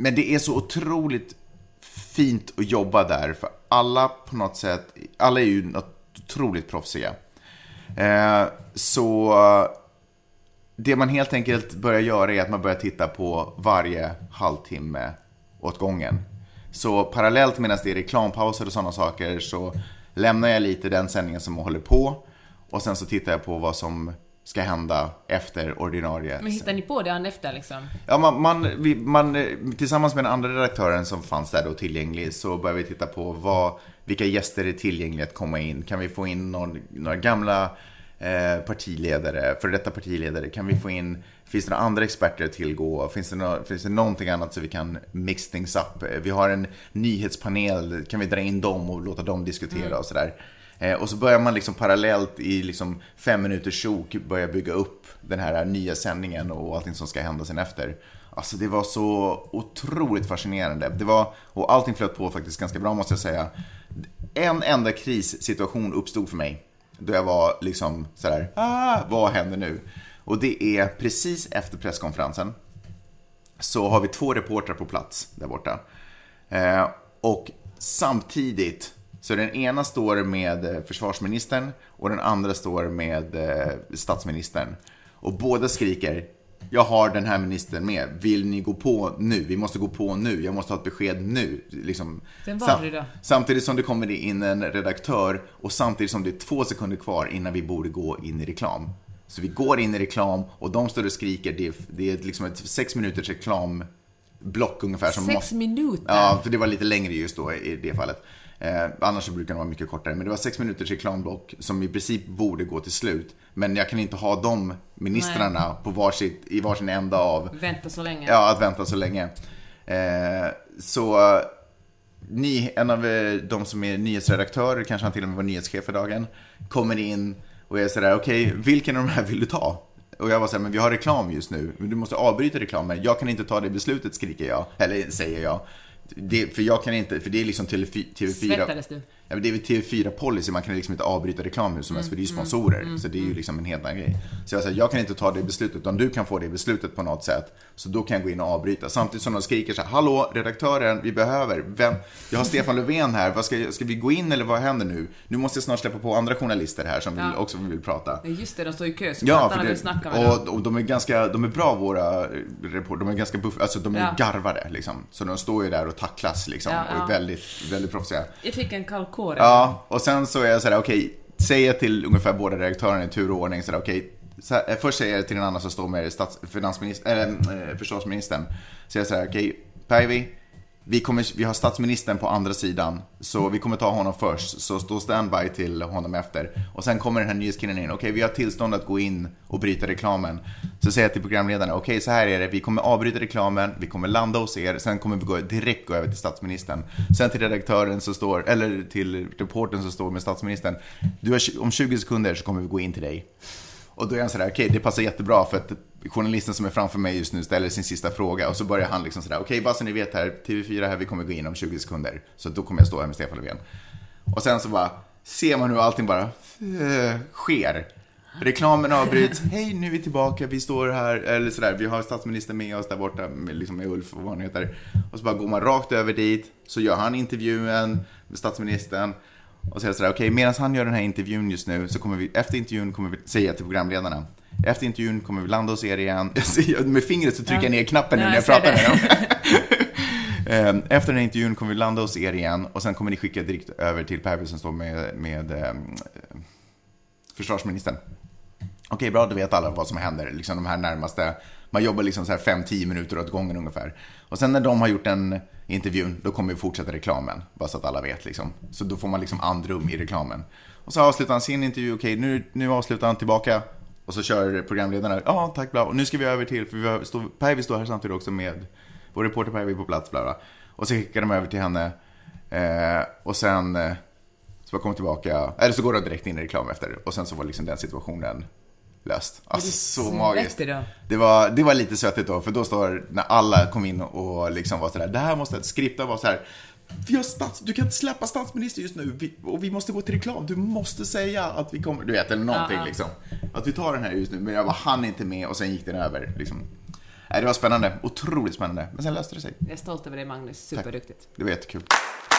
men det är så otroligt fint att jobba där, för alla på något sätt, alla är ju otroligt proffsiga. Eh, så det man helt enkelt börjar göra är att man börjar titta på varje halvtimme åt gången. Så parallellt medan det är reklampauser och sådana saker så lämnar jag lite den sändningen som håller på och sen så tittar jag på vad som ska hända efter ordinarie. Men hittar ni på det efter liksom? Ja, man, man, vi, man, tillsammans med den andra redaktören som fanns där då tillgänglig så började vi titta på vad, vilka gäster är tillgängliga att komma in. Kan vi få in någon, några gamla eh, partiledare, för detta partiledare? Kan vi få in, finns det några andra experter att tillgå? Finns det, no, finns det någonting annat så vi kan mix things up? Vi har en nyhetspanel, kan vi dra in dem och låta dem diskutera mm. och sådär? Eh, och så börjar man liksom parallellt i liksom fem minuters sjok börja bygga upp den här nya sändningen och allting som ska hända sen efter. Alltså det var så otroligt fascinerande. Det var, och allting flöt på faktiskt ganska bra måste jag säga. En enda krissituation uppstod för mig. Då jag var liksom sådär, ah, vad händer nu? Och det är precis efter presskonferensen. Så har vi två reportrar på plats där borta. Eh, och samtidigt så den ena står med eh, försvarsministern och den andra står med eh, statsministern. Och båda skriker jag har den här ministern med. Vill ni gå på nu? Vi måste gå på nu. Jag måste ha ett besked nu. Liksom, Vem var det då? Samtidigt som det kommer in en redaktör och samtidigt som det är två sekunder kvar innan vi borde gå in i reklam. Så vi går in i reklam och de står och skriker. Det är, det är liksom ett sex minuters reklamblock ungefär. Som sex måste, minuter? Ja, för det var lite längre just då i det fallet. Eh, annars så brukar de vara mycket kortare. Men det var sex minuters reklamblock som i princip borde gå till slut. Men jag kan inte ha de ministrarna på varsitt, i varsin ända av... Vänta så länge. Ja, att vänta så länge. Eh, så ny, en av eh, de som är nyhetsredaktör, kanske han till och med var nyhetschef för dagen, kommer in och är sådär, okej, okay, vilken av de här vill du ta? Och jag var såhär, men vi har reklam just nu, du måste avbryta reklamen. Jag kan inte ta det beslutet, skriker jag, eller säger jag. Det, för jag kan inte, för det är liksom TV4. Svettades du? Ja, det är väl TV4-policy, man kan liksom inte avbryta reklam hur som helst, mm, för det är ju mm, sponsorer. Mm, så det är ju mm. liksom en helt annan grej. Så jag säger, jag kan inte ta det beslutet, om du kan få det beslutet på något sätt, så då kan jag gå in och avbryta. Samtidigt som de skriker så här, hallå, redaktören, vi behöver, vem? Jag har Stefan Löfven här, vad ska, ska vi gå in eller vad händer nu? Nu måste jag snart släppa på andra journalister här som ja. vill, också vill prata. Just det, de står i kö, så ja, för det, vill snacka med och, dem. och de är ganska, de är bra våra reporter, de är ganska buff, alltså de är ja. garvade liksom. Så de står ju där och tacklas liksom, ja, och är väldigt, väldigt proffsiga. Jag fick en kall kår. Ja, och sen så är jag sådär, okej, okay, säger till ungefär båda redaktörerna i tur och ordning sådär, okej, okay, här, eh, först säger jag till den andra som står med stats, finansminister, äh, mm, eh, försvarsministern, så jag okej, okay, Päivi, vi, kommer, vi har statsministern på andra sidan, så vi kommer ta honom först. Så stå standby till honom efter. Och sen kommer den här nyhetskillen in. Okej, vi har tillstånd att gå in och bryta reklamen. Så säger jag till programledarna, okej, så här är det. Vi kommer avbryta reklamen, vi kommer landa hos er, sen kommer vi gå, direkt gå över till statsministern. Sen till redaktören som står, eller till reporten som står med statsministern. Du har, om 20 sekunder så kommer vi gå in till dig. Och då är han sådär, okej, okay, det passar jättebra för att journalisten som är framför mig just nu ställer sin sista fråga och så börjar han liksom sådär, okej, okay, bara så ni vet här, TV4 här, vi kommer gå in om 20 sekunder. Så då kommer jag stå här med Stefan Löfven. Och sen så bara ser man hur allting bara äh, sker. Reklamen avbryts, hej nu är vi tillbaka, vi står här, eller sådär, vi har statsministern med oss där borta, med, liksom med Ulf och vad han heter. Och så bara går man rakt över dit, så gör han intervjun med statsministern. Och säger sådär, okej, okay, medan han gör den här intervjun just nu, så kommer vi, efter intervjun kommer vi säga till programledarna, efter intervjun kommer vi landa hos er igen. med fingret så trycker jag ner knappen nu när jag, pratar med dem. Ehm, efter den här intervjun kommer vi landa hos er igen och sen kommer ni skicka direkt över till Per som står med, med eh, försvarsministern. Okej, bra, då vet alla vad som händer. Liksom de här närmaste, man jobbar liksom så här 5-10 minuter åt gången ungefär. Och sen när de har gjort en intervjun, då kommer vi fortsätta reklamen. Bara så att alla vet liksom. Så då får man liksom andrum i reklamen. Och så avslutar han sin intervju, okej, nu, nu avslutar han tillbaka. Och så kör programledarna, ja tack bla. Och nu ska vi över till, för vi har, stå, Päivi står här samtidigt också med, vår reporter Päivi på plats bla, bla. Och så skickar de över till henne. Eh, och sen, eh, så bara kommer tillbaka, eller så går de direkt in i reklam efter. Och sen så var liksom den situationen löst. Alltså så magiskt. Det var, det var lite svettigt då, för då står, när alla kom in och liksom var sådär, det här måste, skripta var så här. Vi har stats, du kan inte släppa statsminister just nu vi, och vi måste gå till reklam. Du måste säga att vi kommer, du vet, eller någonting uh -huh. liksom. Att vi tar den här just nu, men jag var han inte med och sen gick den över. Liksom. Nej, det var spännande, otroligt spännande. Men sen löste det sig. Jag är stolt över dig Magnus, superduktigt. Tack. Det var jättekul.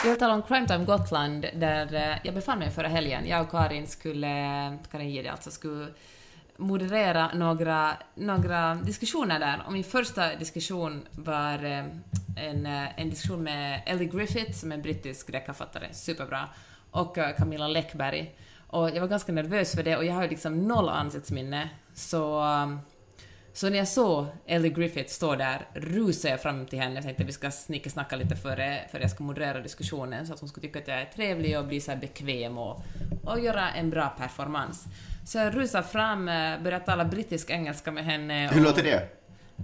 Jag vill tala om Crime Time Gotland, där eh, jag befann mig förra helgen. Jag och Karin skulle, Karin Gide alltså, skulle moderera några, några diskussioner där. Och min första diskussion var eh, en, eh, en diskussion med Ellie Griffith, som är en brittisk deckarförfattare, superbra, och Camilla Läckberg. Och jag var ganska nervös för det och jag har liksom noll ansiktsminne, så så när jag såg Ellie Griffith stå där rusade jag fram till henne och tänkte att vi ska snicka lite före, före jag ska moderera diskussionen så att hon skulle tycka att jag är trevlig och bli så bekväm och, och göra en bra performance. Så jag rusade fram, eh, började tala brittisk-engelska med henne. Hur låter det?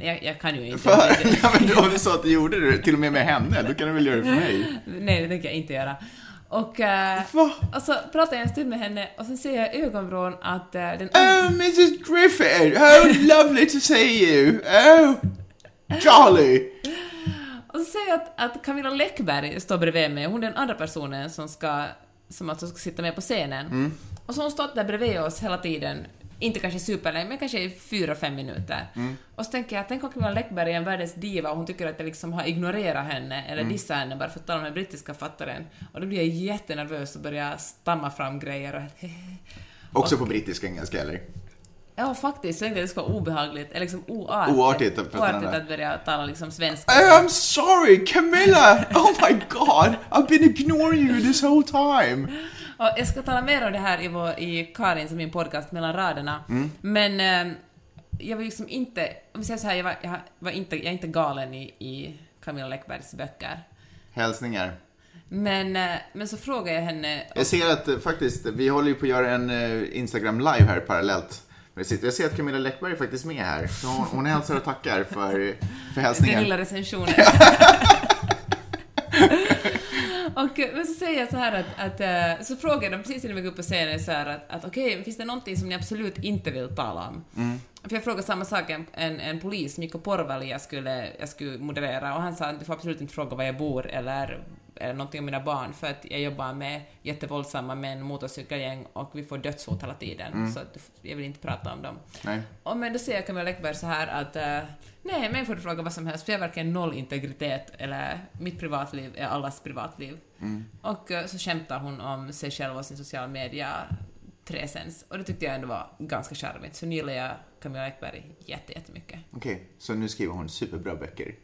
Jag, jag, kan ju inte. För, ja, men om du sa att du gjorde det till och med med henne, då kan du väl göra det för mig? Nej, det tänker jag inte göra. Och, uh, och så pratade jag en stund med henne och sen ser jag i ögonvrån att uh, den Oh, Mrs Griffith! Oh, lovely to see you! Oh, Charlie! och så ser jag att, att Camilla Läckberg står bredvid mig, hon är den andra personen som ska, som alltså ska sitta med på scenen. Mm. Och så har hon stått där bredvid oss hela tiden, inte kanske superlänge, men kanske fyra, fem minuter. Mm. Och så tänker jag, tänk om Camilla Läckberg är en världens diva och hon tycker att jag liksom har ignorerat henne eller mm. dissat henne bara för att tala med den brittiska författaren. Och då blir jag jättenervös och börjar stamma fram grejer och... Också och, på brittisk engelska eller? Ja, faktiskt. Jag tänkte att det skulle vara obehagligt, eller liksom oartigt. Oartigt, oartigt att börja tala liksom svenska. I'm sorry, Camilla! Oh my god! I've been ignoring you this whole time! Och jag ska tala mer om det här i, vår, i Karins och min podcast Mellan raderna. Mm. Men eh, jag var liksom inte, om vi säger så här, jag, var, jag, var inte, jag är inte galen i, i Camilla Läckbergs böcker. Hälsningar. Men, eh, men så frågade jag henne... Jag ser att eh, faktiskt, vi håller ju på att göra en eh, Instagram live här parallellt. Jag ser att Camilla Läckberg är faktiskt med här. Så hon, hon hälsar och tackar för, för hälsningen. Den lilla recensionen. Och, men så säger jag så här att, att uh, så frågar de precis innan vi går upp på scenen så här att, att okej, okay, finns det någonting som ni absolut inte vill tala om? Mm. För jag frågade samma sak en, en, en polis, Mikko Porvali, jag skulle, jag skulle moderera och han sa att du får absolut inte fråga var jag bor eller eller någonting om mina barn för att jag jobbar med jättevåldsamma män, motorcykelgäng och vi får dödshot hela tiden. Mm. Så jag vill inte prata om dem. Nej. Och men då säger Camilla Läckberg så här att uh, nej, mig får du fråga vad som helst för jag har verkligen noll integritet eller mitt privatliv är allas privatliv. Mm. Och uh, så skämtar hon om sig själv och sin sociala media tresens och det tyckte jag ändå var ganska charmigt. Så nu gillar jag Camilla Läckberg jättemycket. Okej, okay, så nu skriver hon superbra böcker.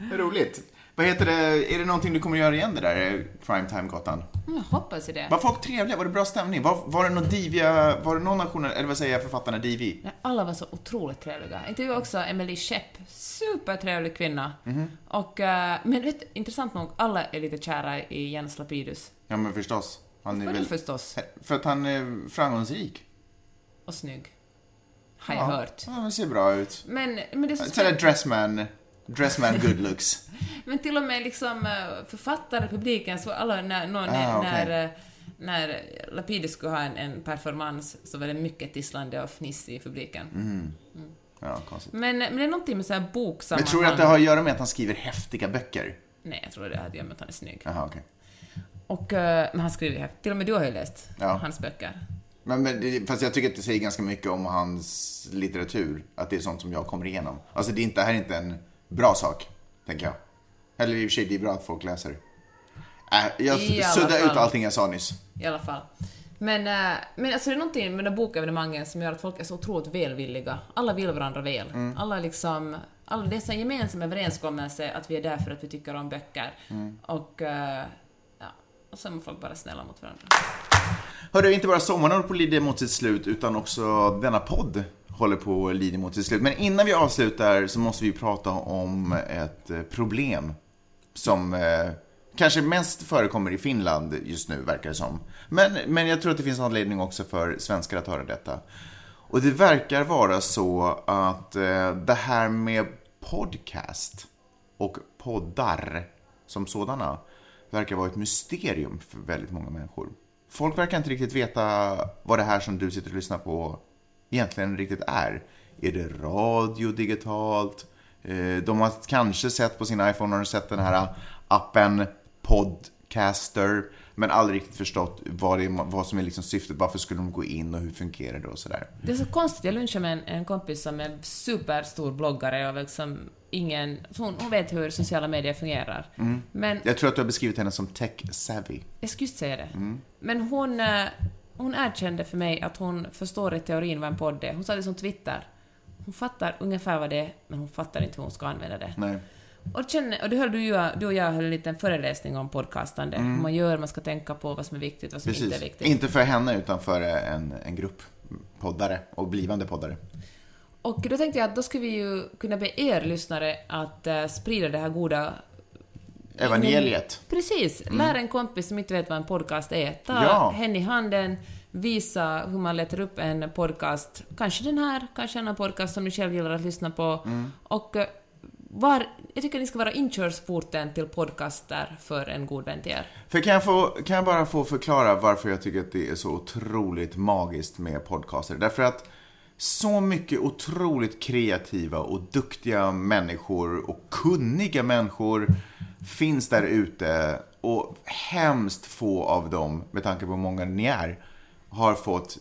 Roligt. Vad heter det, är det någonting du kommer göra igen det där Primetime-gatan? Jag hoppas det. Var folk trevliga? Var det bra stämning? Var, var det någon diviga, var det någon nation, eller vad säger jag, författarna divi? Ja, alla var så otroligt trevliga. Intervjuade också Emily Schepp. supertrevlig kvinna. Mhm. Och, eh, men vet, intressant nog, alla är lite kära i Jens Lapidus. Ja, men förstås. Han är Vadå väl... förstås? För att han är framgångsrik. Och snygg. Har jag ja. hört. Ja, han ser bra ut. Men, men det är så Sådär dressman, dressman good looks. Men till och med liksom eh, författare, publiken, så alla, när, någon, Ah, okej. när, eh, när Lapidus skulle ha en, en performance så var det mycket tisslande och fniss i publiken. Mm. Ja, konstigt. Men, men det är någonting med så här Men boksammanhang. tror du att det har att göra med att han skriver häftiga böcker? Nej, jag tror det har att göra med att han är snygg. Jaha, okej. Och, eh, men han skriver häftigt. Till och med du har ju läst Ja. hans böcker. Men, men, fast jag tycker att det säger ganska mycket om hans litteratur. Att det är sånt som jag kommer igenom. Alltså det, är inte, det här är inte en bra sak, tänker jag. Eller i och för sig, det är bra att folk läser. Äh, jag suddade ut allting jag sa nyss. I alla fall. Men, eh, men alltså det är någonting med de bokevenemangen som gör att folk är så otroligt välvilliga. Alla vill varandra väl. Mm. Alla liksom... Alla, det är en gemensam överenskommelse att vi är där för att vi tycker om böcker. Mm. Och... eh, ja, och så är folk bara snälla mot varandra. Hörru, inte bara sommaren håller på att lida mot sitt slut, utan också denna podd håller på att lida mot sitt slut. Men innan vi avslutar så måste vi prata om ett eh, problem som eh, kanske mest förekommer i Finland just nu, verkar det som. Men, men jag tror att det finns anledning också för svenskar att höra detta. Och det verkar vara så att eh, det här med podcast och poddar som sådana verkar vara ett mysterium för väldigt många människor. Folk verkar inte riktigt veta vad det här som du sitter och lyssnar på egentligen riktigt är. Är det radio digitalt? Eh, De har kanske sett på sin iPhone, har sett den här appen Podcaster, men aldrig riktigt förstått vad, det vad som är liksom syftet, varför skulle de gå in och hur fungerar det och sådär. Det är så konstigt, jag lunchade med en, en kompis som är superstor bloggare och liksom ingen... Hon, hon vet hur sociala medier fungerar. Mm. Men Jag tror att du har beskrivit henne som tech-savvy. Jag skulle säga det. Mm. Men hon, eh, hon erkände för mig att hon förstår i teorin vad en podd är. Hon sa det som Twitter. Hon fattar ungefär vad det är, men hon fattar inte hur hon ska använda det. Nej. Och, känner, och det höll du, du och jag höll en liten föreläsning om podcastande. Mm. Hur man gör, man ska tänka på vad som är viktigt, vad som inte är Precis. viktigt. Inte för henne, utan för en, en grupp poddare och blivande poddare. Och då tänkte jag att då skulle vi ju kunna be er lyssnare att eh, sprida det här goda... Evangeliet. Precis! Lär en kompis som inte vet vad en podcast är. Ta Ja. hen i handen, visa hur man letar upp en podcast. Kanske den här, kanske en annan podcast som ni själv gillar att lyssna på. Och eh, var, jag tycker att ni ska vara inkörsporten till podcaster för en god vän till er. För kan jag, få, kan jag bara få förklara varför jag tycker att det är så otroligt magiskt med podcaster? Därför att så mycket otroligt kreativa och duktiga människor och kunniga människor finns där ute och hemskt få av dem, med tanke på hur många ni är, har fått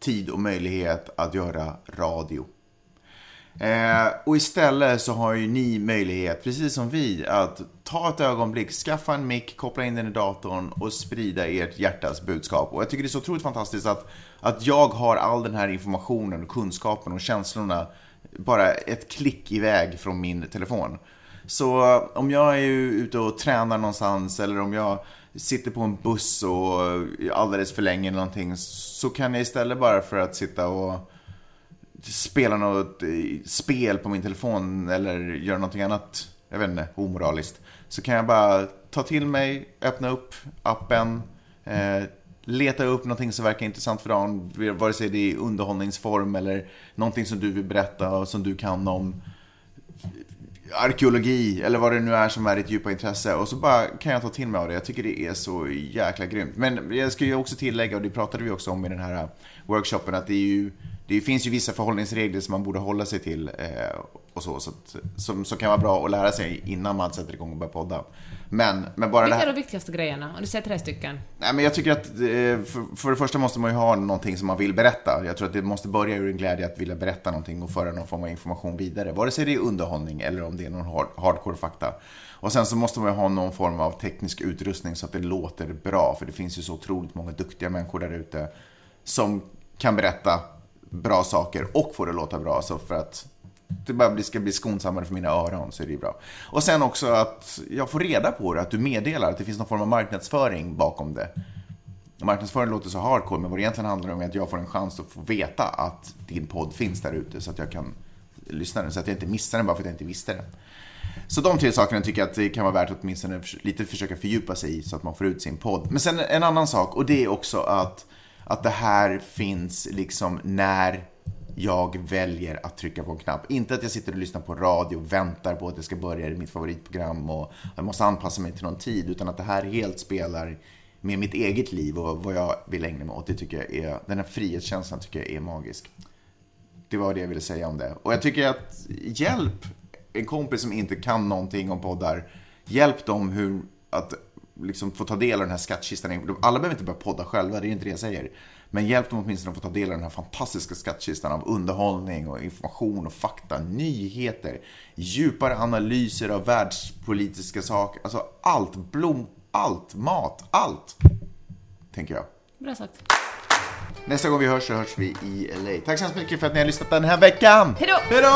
tid och möjlighet att göra radio. Eh, och istället så har ju ni möjlighet, precis som vi, att ta ett ögonblick, skaffa en mick, koppla in den i datorn och sprida ert hjärtas budskap. Och jag tycker det är så otroligt fantastiskt att, att jag har all den här informationen, och kunskapen och känslorna bara ett klick iväg från min telefon. Så eh, om jag är ute och tränar någonstans eller om jag sitter på en buss och eh, alldeles för länge eller någonting så kan jag istället bara för att sitta och spela något eh, spel på min telefon eller göra någonting annat, jag vet inte, omoraliskt. Så kan jag bara ta till mig, öppna upp appen, eh, leta upp någonting som verkar intressant för dagen, vare sig det är underhållningsform eller någonting som du vill berätta och som du kan om arkeologi eller vad det nu är som är ditt djupa intresse och så bara kan jag ta till mig av det. Jag tycker det är så jäkla grymt. Men jag ska ju också tillägga, och det pratade vi också om i den här eh, workshopen, att det är ju det finns ju vissa förhållningsregler som man borde hålla sig till eh, och så, så att, som, som kan vara bra att lära sig innan man sätter igång och börjar podda. Men, men bara det Vilka är här... de viktigaste grejerna? Om du säger tre stycken. Nej, men jag tycker att eh, för, för det första måste man ju ha någonting som man vill berätta. Jag tror att det måste börja ur en glädje att vilja berätta någonting och föra någon form av information vidare. Vare sig det är underhållning eller om det är någon hard, hardcore fakta. Och sen så måste man ju ha någon form av teknisk utrustning så att det låter bra. För det finns ju så otroligt många duktiga människor där ute som kan berätta bra saker och få det att låta bra. Så för att det bara ska bli skonsammare för mina öron så är det ju bra. Och sen också att jag får reda på det, att du meddelar att det finns någon form av marknadsföring bakom det. Marknadsföring låter så hardcore, men vad det egentligen handlar om är att jag får en chans att få veta att din podd finns där ute så att jag kan lyssna den. så att jag inte missar den bara för att jag inte visste den. Så de tre sakerna tycker jag att det kan vara värt att åtminstone lite försöka fördjupa sig i så att man får ut sin podd. Men sen en annan sak och det är också att, att det här finns liksom när jag väljer att trycka på en knapp. Inte att jag sitter och lyssnar på radio och väntar på att det ska börja i mitt favoritprogram och jag måste anpassa mig till någon tid, utan att det här helt spelar med mitt eget liv och vad jag vill ägna mig åt. Det tycker jag är, den här frihetskänslan tycker jag är magisk. Det var det jag ville säga om det. Och jag tycker att hjälp en kompis som inte kan någonting om poddar, hjälp dem hur att liksom få ta del av den här skattkistan. Alla behöver inte börja podda själva, det är inte det jag säger. Men hjälp dem åtminstone att få ta del av den här fantastiska skattkistan av underhållning och information och fakta, nyheter, djupare analyser av världspolitiska saker, alltså allt, blom, allt, mat, allt. Tänker jag. Bra sagt. Nästa gång vi hörs så hörs vi i LA. Tack så hemskt mycket för att ni har lyssnat den här veckan. Hej då!